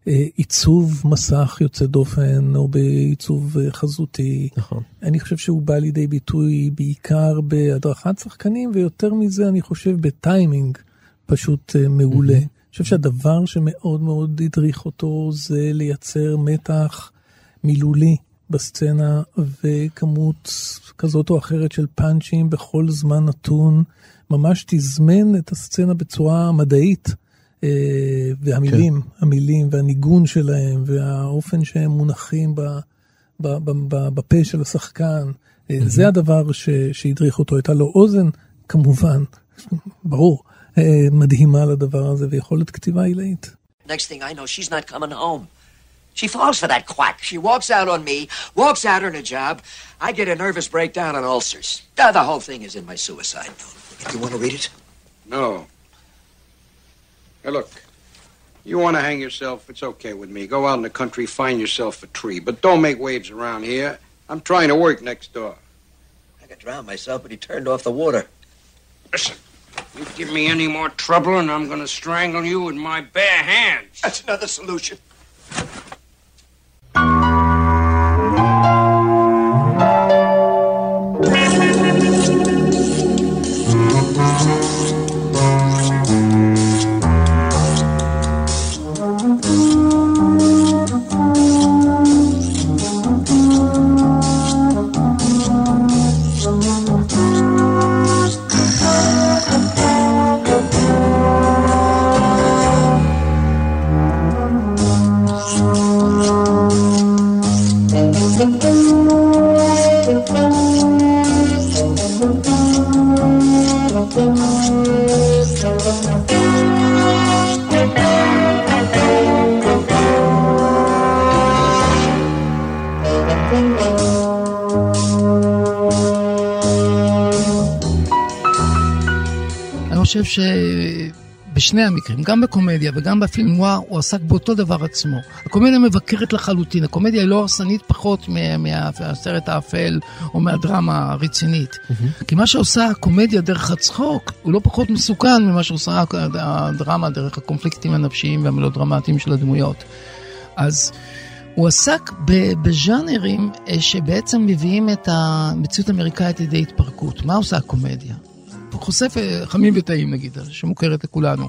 בעיצוב מסך יוצא דופן, או בעיצוב uh, חזותי. נכון. אני חושב שהוא בא לידי ביטוי בעיקר בהדרכת שחקנים, ויותר מזה אני חושב בטיימינג פשוט uh, מעולה. Mm-hmm. אני חושב שהדבר שמאוד מאוד הדריך אותו זה לייצר מתח מילולי. בסצנה וכמות כזאת או אחרת של פאנצ'ים בכל זמן נתון, ממש תזמן את הסצנה בצורה מדעית. אה, והמילים, כן. המילים והניגון שלהם והאופן שהם מונחים ב, ב, ב, ב, בפה של השחקן, mm-hmm. זה הדבר ש, שהדריך אותו. הייתה לו אוזן, כמובן, ברור, אה, מדהימה לדבר הזה ויכולת כתיבה עילאית. Next thing I know, she's not coming home. She falls for that quack. She walks out on me, walks out on a job. I get a nervous breakdown and ulcers. The whole thing is in my suicide note. You want to read it? No. Hey, look. You want to hang yourself, it's okay with me. Go out in the country, find yourself a tree. But don't make waves around here. I'm trying to work next door. I could drown myself, but he turned off the water. Listen, you give me any more trouble, and I'm going to strangle you with my bare hands. That's another solution. שבשני המקרים, גם בקומדיה וגם בפילם נוער, הוא עסק באותו דבר עצמו. הקומדיה מבקרת לחלוטין, הקומדיה היא לא הרסנית פחות מהסרט האפל או מהדרמה הרצינית. Mm-hmm. כי מה שעושה הקומדיה דרך הצחוק, הוא לא פחות מסוכן ממה שעושה הדרמה דרך הקונפליקטים הנפשיים והמלודרמטיים של הדמויות. אז... הוא עסק בז'אנרים אה, שבעצם מביאים את המציאות האמריקאית לידי התפרקות. מה עושה הקומדיה? חושף אה, חמים וטעים נגיד, שמוכרת לכולנו,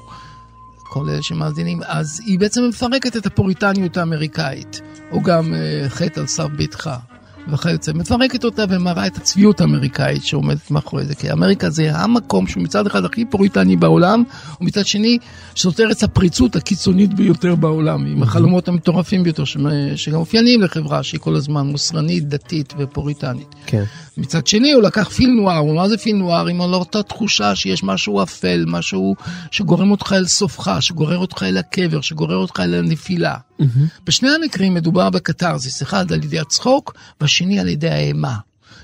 כל אלה שמאזינים, אז היא בעצם מפרקת את הפוריטניות האמריקאית, או גם uh, חטא על סף ביתך. וכיוצא, מפרקת אותה ומראה את הצביעות האמריקאית שעומדת מאחורי זה, כי אמריקה זה המקום שהוא מצד אחד הכי פוריטני בעולם, ומצד שני זאת ארץ הפריצות הקיצונית ביותר בעולם, עם החלומות המטורפים ביותר שגם אופיינים לחברה שהיא כל הזמן מוסרנית, דתית ופוריטנית. כן. מצד שני הוא לקח פיל נוער, מה זה פיל נוער? עם אותה תחושה שיש משהו אפל, משהו שגורם אותך אל סופך, שגורר אותך אל הקבר, שגורר אותך אל הנפילה. Mm-hmm. בשני המקרים מדובר בקתרזיס, אחד על ידי הצחוק והשני על ידי האימה.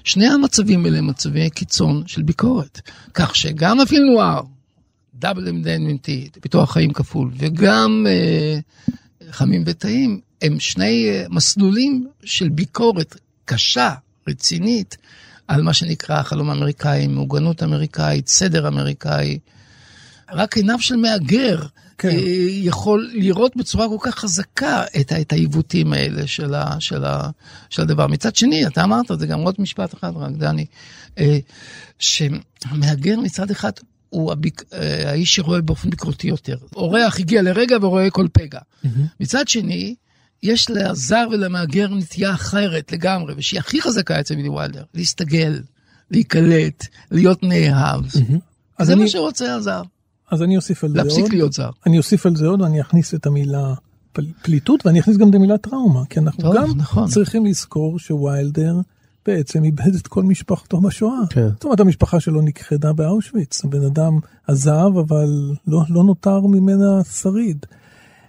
שני המצבים האלה הם מצבי קיצון של ביקורת. כך שגם הפיל נוער, דאבל אמדנמנטי, פיתוח חיים כפול, וגם אה, חמים וטעים, הם שני אה, מסלולים של ביקורת קשה, רצינית, על מה שנקרא החלום האמריקאי, מוגנות אמריקאית, סדר אמריקאי. רק עיניו של מהגר כן. אה, יכול לראות בצורה כל כך חזקה את, את העיוותים האלה של, ה, של, ה, של הדבר. מצד שני, אתה אמרת, זה גם עוד משפט אחד רק, דני, אה, שמהגר מצד אחד הוא הביק, אה, האיש שרואה באופן ביקורתי יותר. אורח הגיע לרגע ורואה כל פגע. Mm-hmm. מצד שני, יש לזר ולמהגר נטייה אחרת לגמרי, ושהיא הכי חזקה אצל מילי וולדר, להסתגל, להיקלט, להיות נאהב. Mm-hmm. זה אני... מה שרוצה הזר. אז אני אוסיף על זה עוד. להפסיק להיות זר. אני אוסיף על זה עוד ואני אכניס את המילה פל... פליטות ואני אכניס גם את המילה טראומה, כי אנחנו טוב, גם נכון. צריכים לזכור שוויילדר בעצם איבד את כל משפחתו בשואה. כן. זאת אומרת, המשפחה שלו נכחדה באושוויץ, הבן אדם עזב, אבל לא, לא נותר ממנה שריד.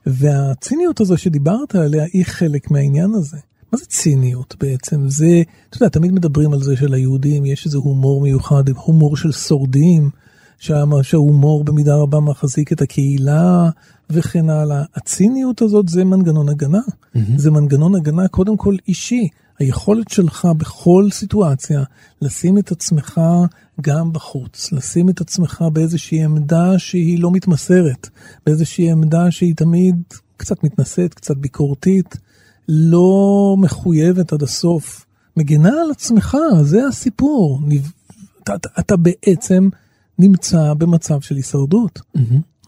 והציניות הזו שדיברת עליה היא חלק מהעניין הזה. מה זה ציניות בעצם? זה, אתה יודע, תמיד מדברים על זה שליהודים יש איזה הומור מיוחד, הומור של שורדים, שההומור במידה רבה מחזיק את הקהילה וכן הלאה. הציניות הזאת זה מנגנון הגנה. Mm-hmm. זה מנגנון הגנה קודם כל אישי. היכולת שלך בכל סיטואציה לשים את עצמך גם בחוץ, לשים את עצמך באיזושהי עמדה שהיא לא מתמסרת, באיזושהי עמדה שהיא תמיד קצת מתנשאת, קצת ביקורתית, לא מחויבת עד הסוף. מגינה על עצמך, זה הסיפור. אתה, אתה, אתה בעצם נמצא במצב של הישרדות. Mm-hmm.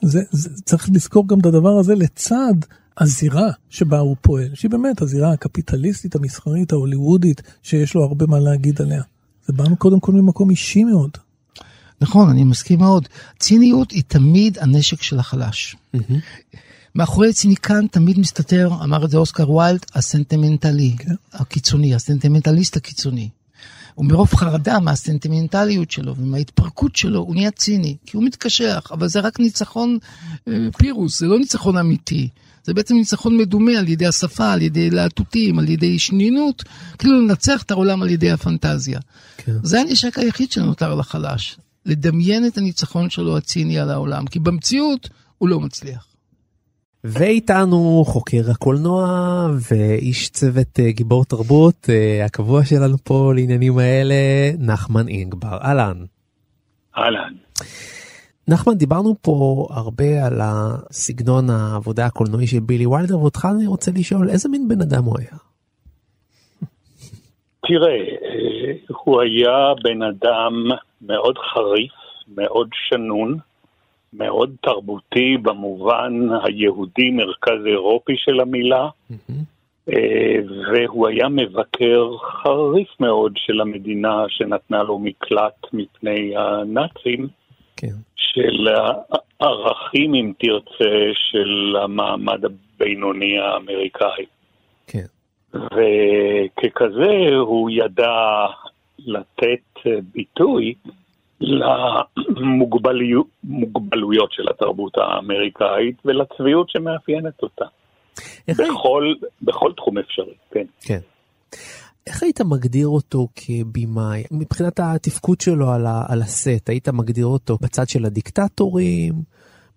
זה, זה, צריך לזכור גם את הדבר הזה לצד הזירה שבה הוא פועל, שהיא באמת הזירה הקפיטליסטית, המסחרית, ההוליוודית, שיש לו הרבה מה להגיד עליה. זה בא קודם כל ממקום אישי מאוד. נכון, אני מסכים מאוד. ציניות היא תמיד הנשק של החלש. Mm-hmm. מאחורי ציניקן תמיד מסתתר, אמר את זה אוסקר ויילד, הסנטימנטלי. כן. הקיצוני, הסנטימנטליסט הקיצוני. ומרוב חרדה מהסנטימנטליות שלו ומההתפרקות שלו, הוא נהיה ציני, כי הוא מתקשח, אבל זה רק ניצחון אה, פירוס, זה לא ניצחון אמיתי. זה בעצם ניצחון מדומה על ידי השפה, על ידי להטוטים, על ידי שנינות, כאילו לנצח את העולם על ידי הפנטזיה. כן. זה הנשק היחיד שנותר לחלש, לדמיין את הניצחון שלו הציני על העולם, כי במציאות הוא לא מצליח. ואיתנו חוקר הקולנוע ואיש צוות אה, גיבור תרבות אה, הקבוע שלנו פה לעניינים האלה, נחמן אינגבר. אהלן. אהלן. נחמן, דיברנו פה הרבה על הסגנון העבודה הקולנועי של בילי ויילדר, ואותך אני רוצה לשאול, איזה מין בן אדם הוא היה? תראה, אה, הוא היה בן אדם מאוד חריף, מאוד שנון, מאוד תרבותי במובן היהודי מרכז אירופי של המילה, והוא היה מבקר חריף מאוד של המדינה שנתנה לו מקלט מפני הנאצים. כן. של הערכים, אם תרצה, של המעמד הבינוני האמריקאי. כן. וככזה הוא ידע לתת ביטוי למוגבלויות של התרבות האמריקאית ולצביעות שמאפיינת אותה. בכל, בכל תחום אפשרי, כן. כן. איך היית מגדיר אותו כבימאי? מבחינת התפקוד שלו על, ה, על הסט, היית מגדיר אותו בצד של הדיקטטורים,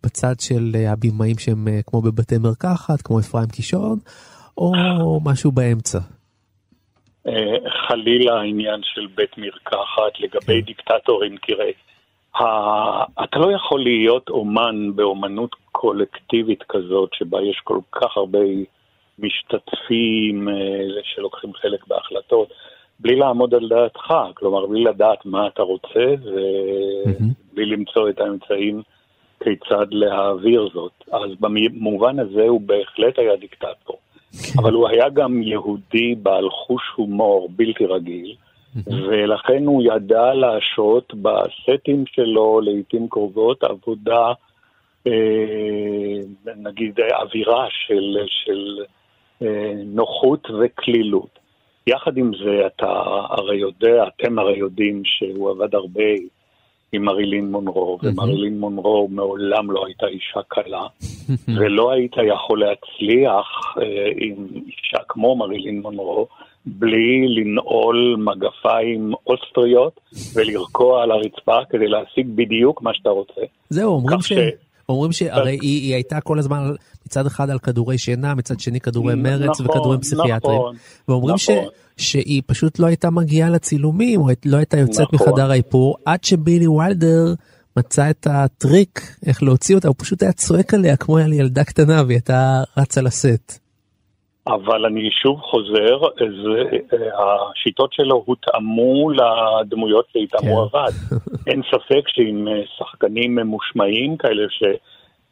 בצד של אה, הבימאים שהם אה, כמו בבתי מרקחת, כמו אפרים קישון, או משהו באמצע? אה, חלילה העניין של בית מרקחת לגבי כן. דיקטטורים, תראה, אתה לא יכול להיות אומן באומנות קולקטיבית כזאת, שבה יש כל כך הרבה משתתפים אה, שלוקחים חלק בהחלטות, בלי לעמוד על דעתך, כלומר, בלי לדעת מה אתה רוצה ובלי למצוא את האמצעים כיצד להעביר זאת. אז במובן הזה הוא בהחלט היה דיקטטור. כן. אבל הוא היה גם יהודי בעל חוש הומור בלתי רגיל, ולכן הוא ידע להשרות בסטים שלו לעיתים קרובות עבודה, אה, נגיד אווירה של, של נוחות וקלילות. יחד עם זה, אתה הרי יודע, אתם הרי יודעים שהוא עבד הרבה עם מרילין מונרו, ומרילין מונרו מעולם לא הייתה אישה קלה, ולא היית יכול להצליח אה, עם אישה כמו מרילין מונרו בלי לנעול מגפיים אוסטריות ולרקוע על הרצפה כדי להשיג בדיוק מה שאתה רוצה. זהו, אומרים ש... אומרים שהרי היא, היא הייתה כל הזמן מצד אחד על כדורי שינה, מצד שני כדורי מרץ נכון, וכדורים פסיכיאטריים. נכון, ואומרים ש, נכון. שהיא פשוט לא הייתה מגיעה לצילומים, או לא הייתה יוצאת נכון. מחדר האיפור, עד שבילי וילדר מצא את הטריק איך להוציא אותה, הוא פשוט היה צועק עליה כמו על ילדה קטנה והיא הייתה רצה לשאת. אבל אני שוב חוזר, זה, אה, השיטות שלו הותאמו לדמויות שאיתם כן. הוא עבד. אין ספק שעם אה, שחקנים ממושמעים כאלה ש...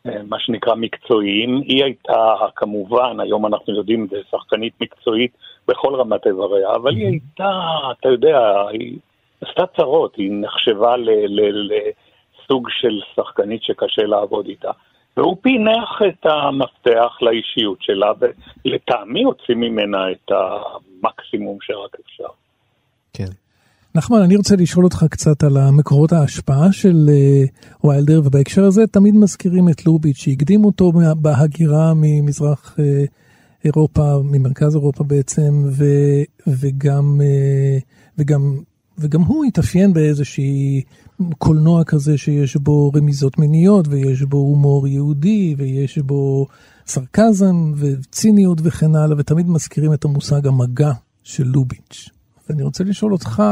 אה, מה שנקרא מקצועיים, היא הייתה כמובן, היום אנחנו יודעים, זו שחקנית מקצועית בכל רמת איבריה, אבל היא הייתה, אתה יודע, היא עשתה צרות, היא נחשבה ל- ל- לסוג של שחקנית שקשה לעבוד איתה. והוא פינח את המפתח לאישיות שלה, ולטעמי הוציא ממנה את המקסימום שרק אפשר. כן. נחמן, אני רוצה לשאול אותך קצת על המקורות ההשפעה של uh, ויילדר, ובהקשר הזה תמיד מזכירים את לוביץ', שהקדים אותו בהגירה ממזרח uh, אירופה, ממרכז אירופה בעצם, ו, וגם, uh, וגם, וגם הוא התאפיין באיזושהי קולנוע כזה שיש בו רמיזות מיניות, ויש בו הומור יהודי, ויש בו סרקזם וציניות וכן הלאה, ותמיד מזכירים את המושג המגע של לוביץ'. ואני רוצה לשאול אותך,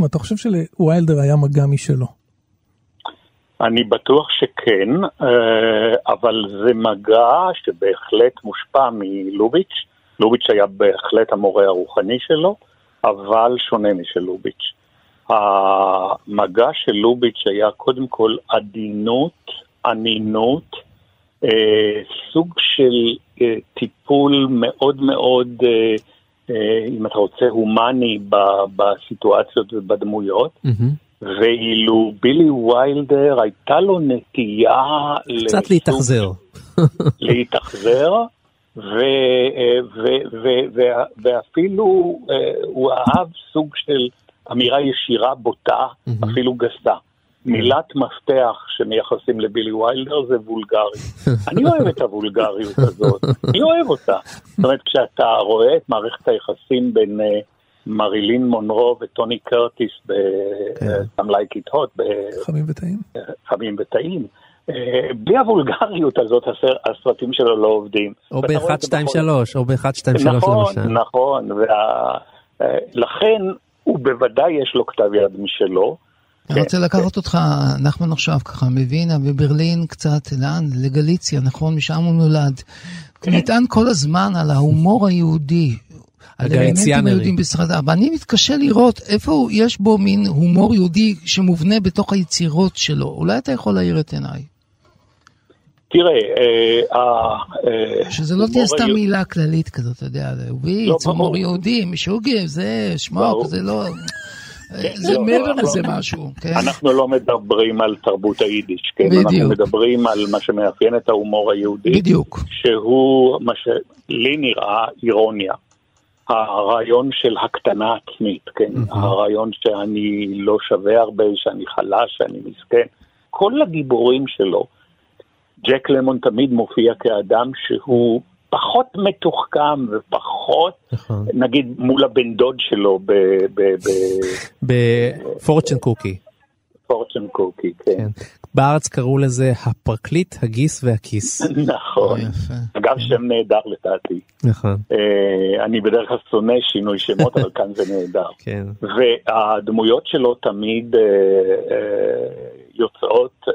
אם אתה חושב שלוויילדר היה מגע משלו. אני בטוח שכן, אה, אבל זה מגע שבהחלט מושפע מלוביץ'. לוביץ' היה בהחלט המורה הרוחני שלו, אבל שונה משל לוביץ'. המגע של לוביץ' היה קודם כל עדינות, אנינות, אה, סוג של אה, טיפול מאוד מאוד, אם אתה רוצה, הומני בסיטואציות ובדמויות. ואילו בילי ויילדר הייתה לו נטייה קצת להתאכזר. להתאכזר, ו, אה, ואפילו אה, הוא אהב סוג של אמירה ישירה, בוטה, אפילו גסה. מילת מפתח שמייחסים לבילי ויילדר זה וולגרי. אני אוהב את הוולגריות הזאת, אני אוהב אותה. זאת אומרת, כשאתה רואה את מערכת היחסים בין אה, מרילין מונרו וטוני קרטיס ב-I'm like it hot, חמים וטעים. חמים וטעים, אה, בלי הוולגריות הזאת הסר- הסרטים שלו לא עובדים. או ואתה רואה ב-1, את זה 2, בכל- 3, או ב-1, 2, 3 נכון, למשל. נכון, ולכן הוא בוודאי יש לו כתב יד משלו. אני רוצה לקחת אותך, נחמן עכשיו ככה, מווינה וברלין קצת, לאן? לגליציה, נכון? משם הוא נולד. נטען כל הזמן על ההומור היהודי. על. היהודים בסרטה, ואני מתקשה לראות איפה הוא- יש בו מין הומור יהודי שמובנה בתוך היצירות שלו. אולי אתה יכול להאיר את עיניי. תראה, אה, ה- אה, שזה לא תהיה סתם מילה כללית כזאת, אתה יודע, ברור. הומור יהודי, משוגע, זה, שמוק. זה לא... זה לא, מעבר לזה. משהו, כן? אנחנו לא מדברים על תרבות היידיש, כן? אנחנו. מדברים על מה שמאפיין את ההומור היהודי. בדיוק. שהוא מה שלי נראה אירוניה. הרעיון של הקטנה עצמית, כן? הרעיון שאני לא שווה הרבה, שאני חלש, שאני מסכן. כל הגיבורים שלו, ג'ק למון תמיד מופיע כאדם שהוא פחות מתוחכם ופחות, נכון. נגיד מול הבן דוד שלו בפורצ'ן קוקי. בפורצ'ן קוקי, כן. בארץ קראו לזה הפרקליט, הגיס והכיס. נכון. אגב, שם נהדר לדעתי. נכון. אה, אני בדרך כלל שונא שינוי שמות, אבל כאן זה נהדר. כן. והדמויות שלו תמיד אה, אה, יוצאות אה,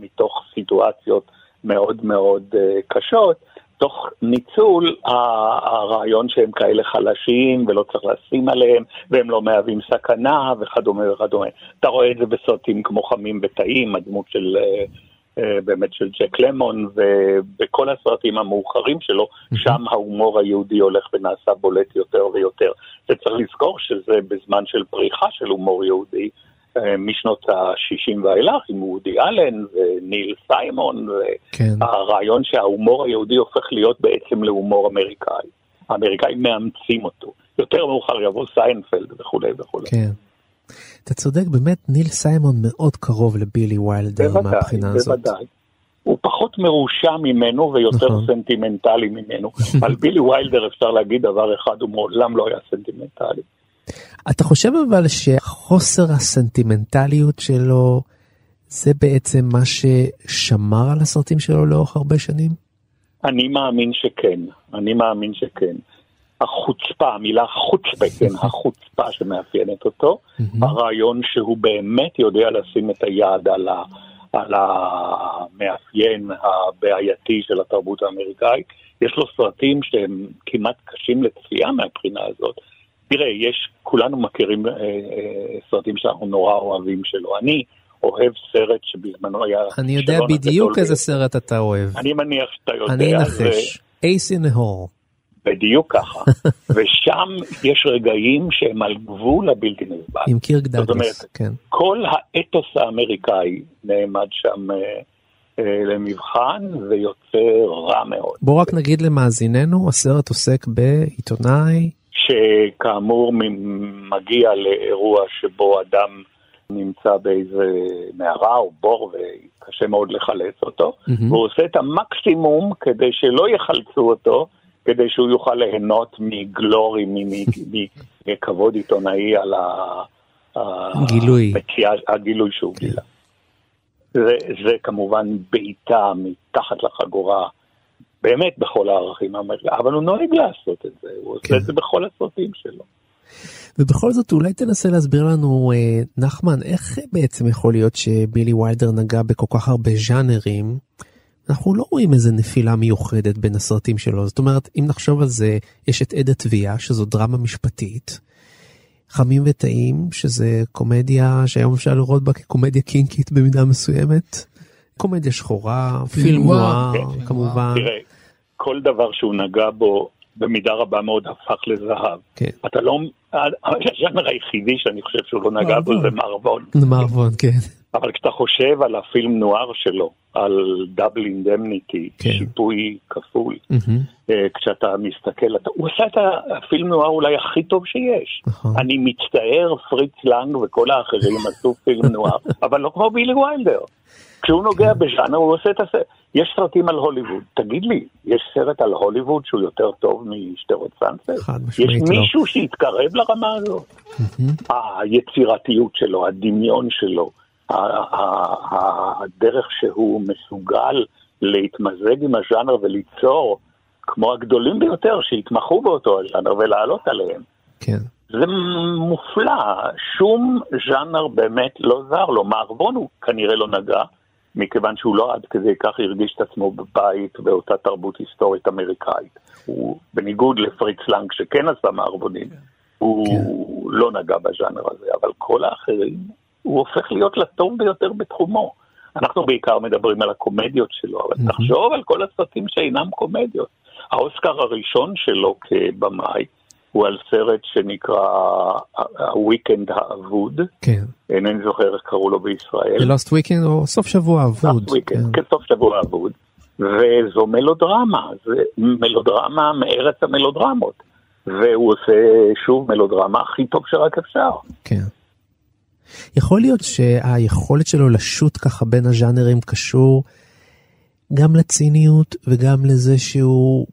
מתוך סיטואציות מאוד מאוד אה, קשות, תוך ניצול הרעיון שהם כאלה חלשים ולא צריך לשים עליהם, והם לא מהווים סכנה וכדומה וכדומה. אתה רואה את זה בסרטים כמו חמים וטעים, הדמות של... אה, אה, באמת של ג'ק למון, ובכל הסרטים המאוחרים שלו, שם ההומור היהודי הולך ונעשה בולט יותר ויותר. וצריך לזכור שזה בזמן של פריחה של הומור יהודי, משנות ה-60 ואילך, עם וודי אלן וניל סיימון, כן. שההומור היהודי הופך להיות בעצם להומור אמריקאי. האמריקאים מאמצים אותו. יותר מאוחר יבוא סיינפלד וכולי וכולי. כן. אתה צודק, באמת ניל סיימון מאוד קרוב לבילי ויילדר בוודאי, מהבחינה הזאת. בוודאי. הוא פחות פחות מרושע ממנו ויותר נכון. סנטימנטלי ממנו. על בילי ויילדר אפשר להגיד דבר אחד, הוא מעולם לא היה סנטימנטלי. אתה חושב אבל שחוסר הסנטימנטליות שלו זה בעצם מה ששמר על הסרטים שלו לאורך הרבה שנים? אני מאמין שכן, אני מאמין שכן. החוצפה, המילה חוצפה, כן, החוצפה שמאפיינת אותו, הרעיון שהוא באמת יודע לשים את היד על, ה, על המאפיין הבעייתי של התרבות האמריקאית. יש לו סרטים שהם כמעט קשים לצפייה מהבחינה הזאת. תראה, יש, כולנו מכירים אה, אה, סרטים שאנחנו נורא אוהבים שלו. אני אוהב סרט שבזמנו היה... אני יודע בדיוק איזה סרט אתה אוהב. אני מניח שאתה יודע. אני אנחש. אייס אין הור. בדיוק ככה. ושם יש רגעים שהם על גבול הבלתי נסבל. עם קירק זאת אומרת, דאגלס, כן. כל האתוס האמריקאי נעמד שם אה, אה, למבחן ויוצא רע מאוד. בוא רק נגיד למאזיננו, הסרט עוסק בעיתונאי, שכאמור מגיע לאירוע שבו אדם נמצא באיזה מערה או בור וקשה מאוד לחלץ אותו, מהמם. והוא עושה את המקסימום כדי שלא יחלצו אותו, כדי שהוא יוכל ליהנות מגלורי, מכבוד עיתונאי על ה-. המציאה- הגילוי שהוא גילה. זה, זה כמובן בעיטה מתחת לחגורה, באמת בכל הערכים אבל הוא נוהג לעשות את זה, הוא עושה את זה בכל הסרטים שלו. ובכל זאת אולי תנסה להסביר לנו, אה, נחמן, איך בעצם יכול להיות שבילי ויילדר נגע בכל כך הרבה ז'אנרים? אנחנו לא רואים איזה נפילה מיוחדת בין הסרטים שלו, זאת אומרת, אם נחשוב על זה, יש את עד התביעה, שזו דרמה משפטית, חמים וטעים, שזה קומדיה שהיום אפשר לראות בה כקומדיה קינקית במידה מסוימת, קומדיה שחורה, פילם נואר, כן. כמובן. תראה, כל דבר שהוא נגע בו במידה רבה מאוד הפך לזהב. כן. אתה לא, הז'אנר היחידי שאני חושב שהוא לא נגע בו זה מערבון. מערבון, כן. אבל כשאתה חושב על הפילם נואר שלו, על Double Indemnity, כן. שיפוי כפול. אה, כשאתה מסתכל, אתה, הוא עשה את הפילם נואר אולי הכי טוב שיש. נכון. אני מצטער, פריץ לנג וכל האחרים עשו פילם נואר, אבל לא כמו בילי ויילדר. כשהוא. נוגע בז'אנר, הוא עושה את הסרט. יש סרטים על הוליווד. תגיד לי, יש סרט על הוליווד שהוא יותר טוב משטרות סאנסט? חד יש משמעית לא. מישהו שהתקרב לרמה הזאת? היצירתיות שלו, הדמיון שלו, הדרך שהוא מסוגל להתמזג עם הז'אנר וליצור, כמו הגדולים ביותר שהתמחו באותו הז'אנר ולעלות עליהם. כן. זה מופלא, שום ז'אנר באמת לא זר לו. מערבון הוא כנראה לא נגע, מכיוון שהוא לא עד כדי כך הרגיש את עצמו בבית באותה תרבות היסטורית אמריקאית. הוא, בניגוד לפריץ לנג שכן עשה מערבונים, הוא לא נגע בז'אנר הזה, אבל כל האחרים, הוא הופך להיות לטוב ביותר בתחומו. אנחנו בעיקר מדברים על הקומדיות שלו, אבל תחשוב על כל הסרטים שאינם קומדיות. האוסקר הראשון שלו כבמאי הוא על סרט שנקרא הוויקנד האבוד, כן. אינני זוכר איך קראו לו בישראל. The Lost Weekend או סוף שבוע אבוד. Last Weekend, כן, סוף שבוע אבוד. וזו מלודרמה, זה מלודרמה מארץ המלודרמות. והוא עושה שוב מלודרמה הכי טוב שרק אפשר. כן. יכול להיות שהיכולת שלו לשוט ככה בין הז'אנרים קשור גם לציניות וגם לזה שהוא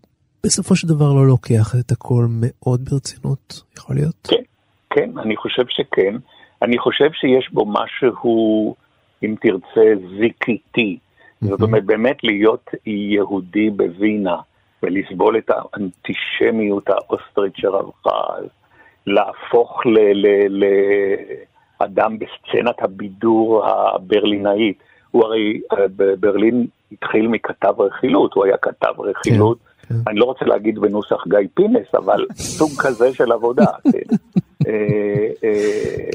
בסופו של דבר לא לוקח את הכל מאוד ברצינות, יכול להיות? כן, כן, אני חושב שכן. אני חושב שיש בו משהו, אם תרצה, זיקיתי. זאת אומרת, באמת להיות יהודי בווינה ולסבול את האנטישמיות האוסטרית שרווחה, להפוך לאדם בסצנת הבידור הברלינאית. הוא הרי בברלין התחיל מכתב רכילות, הוא היה כתב רכילות. כן. אני לא רוצה להגיד בנוסח גיא פינס, אבל סוג כזה של עבודה. כן.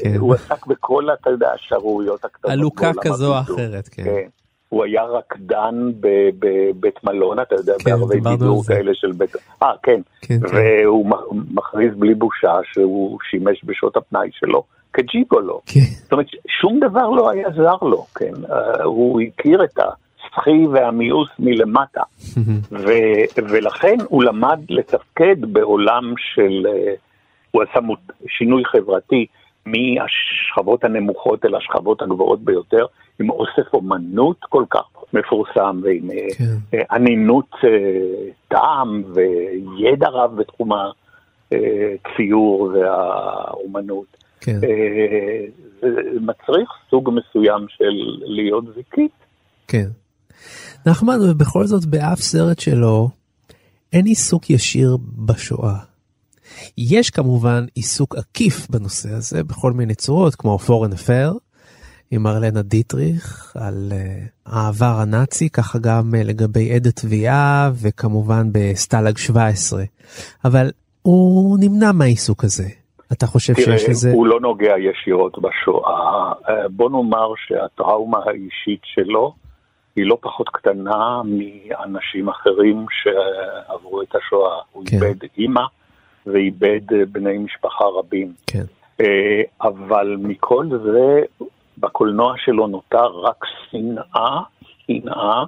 כן. הוא עסק בכל, אתה יודע, השערוריות הקטנות. עלוקה כזו או אחרת, כן. כן. הוא היה רקדן בבית מלון, אתה יודע, כן, בערבי בידור כאלה של בית... אה, כן. כן. והוא כן. מכריז בלי בושה שהוא שימש בשעות הפנאי שלו כג'יגולו. כן. זאת אומרת, שום דבר לא היה זר לו, כן. הוא הכיר את ה... הסחי והמיאוס מלמטה, ו- ולכן הוא למד לתפקד בעולם של, הוא עשה שינוי חברתי מהשכבות הנמוכות אל השכבות הגבוהות ביותר, עם אוסף אומנות כל כך מפורסם ועם אה, כן. אנינות טעם וידע רב בתחום הציור והאומנות. כן. זה מצריך סוג מסוים של להיות זיקית. כן. נחמן, ובכל זאת באף סרט שלו אין עיסוק ישיר בשואה. יש כמובן עיסוק עקיף בנושא הזה בכל מיני צורות, כמו פורן אפר, עם ארלנה דיטריך על uh, העבר הנאצי, ככה גם uh, לגבי עד התביעה וכמובן בסטלג 17. אבל הוא נמנע מהעיסוק הזה. אתה חושב תראה, שיש לזה... הוא לא נוגע ישירות בשואה. אה, בוא נאמר שהטראומה האישית שלו היא לא פחות קטנה מאנשים אחרים שעברו את השואה. הוא כן. איבד אימא ואיבד בני משפחה רבים. כן. אה, אבל מכל זה, בקולנוע שלו נותר רק שנאה, שנאה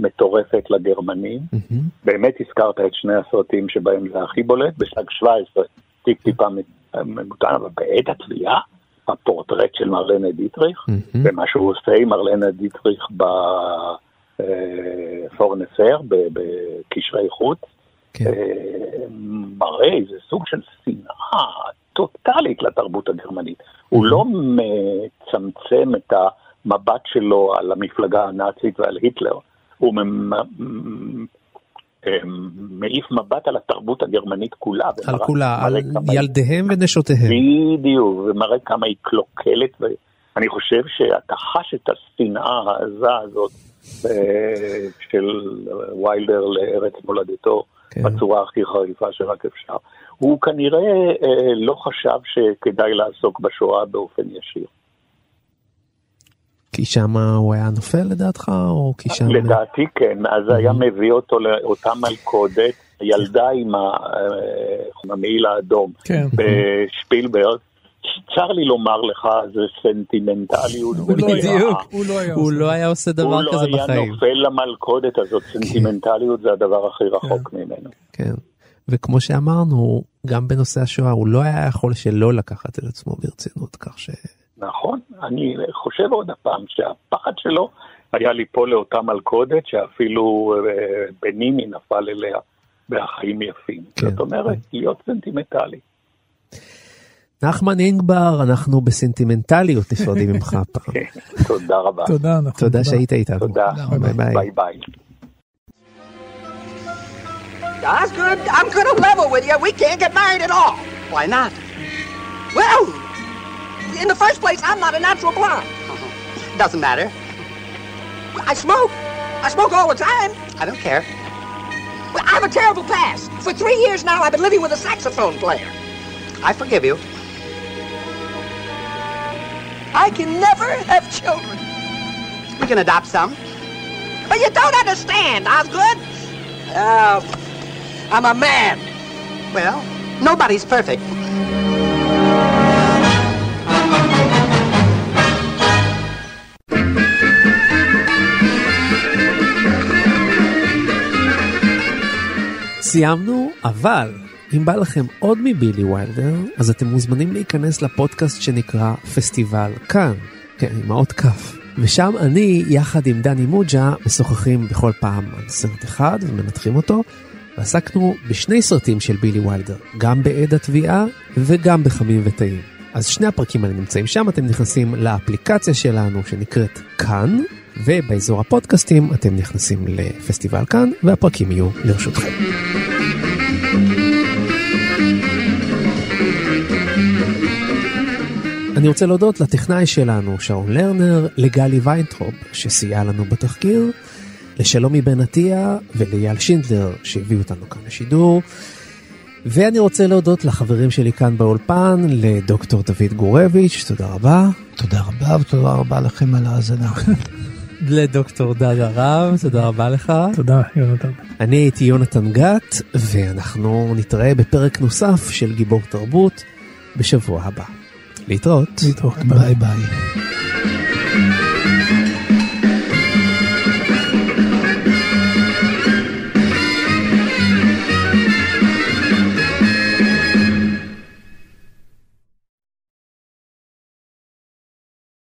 מטורפת לגרמנים. Mm-hmm. באמת הזכרת את שני הסרטים שבהם זה הכי בולט, בשלג 17, טיפ טיפה מבוטן, אבל בעת התביעה, הפורטרט של מרלנה דיטריך, mm-hmm. ומה שהוא עושה עם מרלנה דיטריך בפורן אה, אפר, בקשרי חוץ, כן. אה, מראה איזה סוג של שנאה טוטאלית לתרבות הגרמנית. Mm-hmm. הוא לא מצמצם את המבט שלו על המפלגה הנאצית ועל היטלר, הוא מעיף מבט על התרבות הגרמנית כולה. על כולה, על ילדיהם היא... ונשותיהם. בדיוק, ומראה כמה היא קלוקלת, ואני חושב שאתה חש את השנאה העזה הזאת אה, של ויילדר לארץ מולדתו כן. בצורה הכי חריפה שרק אפשר. הוא כנראה אה, לא חשב שכדאי לעסוק בשואה באופן ישיר. כי שם הוא היה נופל לדעתך, או כי שם... לדעתי כן, אז היה מביא אותו לאותה מלכודת, ילדה עם אה, המעיל האדום, כן. בשפילברג. צר לי לומר לך, זה סנטימנטליות. הוא לא בדיוק, הוא לא היה עושה דבר כזה בחיים. הוא לא היה נופל למלכודת הזאת, כן. סנטימנטליות זה הדבר הכי רחוק כן. ממנו. כן, וכמו שאמרנו, גם בנושא השואה, הוא לא היה יכול שלא לקחת את עצמו ברצינות, כך ש... נכון, אני חושב עוד הפעם שהפחד שלו היה ליפול לאותה מלכודת שאפילו אה, בניני נפל אליה בהחיים יפים. כן. זאת אומרת, להיות סנטימנטלי. נחמן אינגבר, אנחנו בסנטימנטליות נפרדים ממך הפעם. כן, תודה רבה. תודה, נחמן. תודה שהיית איתנו. תודה, ביי ביי. ביי. Osgood, I'm gonna level with you. We can't get married at all. Why not? Well, in the first place, I'm not a natural blonde. Doesn't matter. I smoke. I smoke all the time. I don't care. I have a terrible past. For three years now, I've been living with a saxophone player. I forgive you. I can never have children. We can adopt some. But you don't understand, Osgood. Uh, I'm a man. Well, nobody's perfect. סיימנו, אבל אם בא לכם עוד מבילי ויילדר, אז אתם מוזמנים להיכנס לפודקאסט שנקרא פסטיבל כאן, כן, עם האות כף. ושם אני, יחד עם דני מוג'ה, משוחחים בכל פעם על סרט אחד ומנתחים אותו, ועסקנו בשני סרטים של בילי ויילדר, גם בעד התביעה וגם בחמים וטעים. אז שני הפרקים האלה נמצאים שם, אתם נכנסים לאפליקציה שלנו שנקראת כאן, ובאזור הפודקאסטים אתם נכנסים לפסטיבל כאן, והפרקים יהיו לרשותכם. אני רוצה להודות לטכנאי שלנו, שרון לרנר, לגלי ויינטרופ, שסייע לנו בתחקיר, לשלומי בן עטיה ולאייל שינדלר, שהביאו אותנו כאן לשידור. ואני רוצה להודות לחברים שלי כאן באולפן, לדוקטור דוד גורביץ', תודה רבה. תודה רבה ותודה רבה לכם על ההאזנה. לדוקטור דד הרב, תודה רבה לך. תודה, יונתן. אני הייתי יונתן גת, ואנחנו נתראה בפרק נוסף של גיבור תרבות בשבוע הבא. להתראות. להתראות. ביי ביי.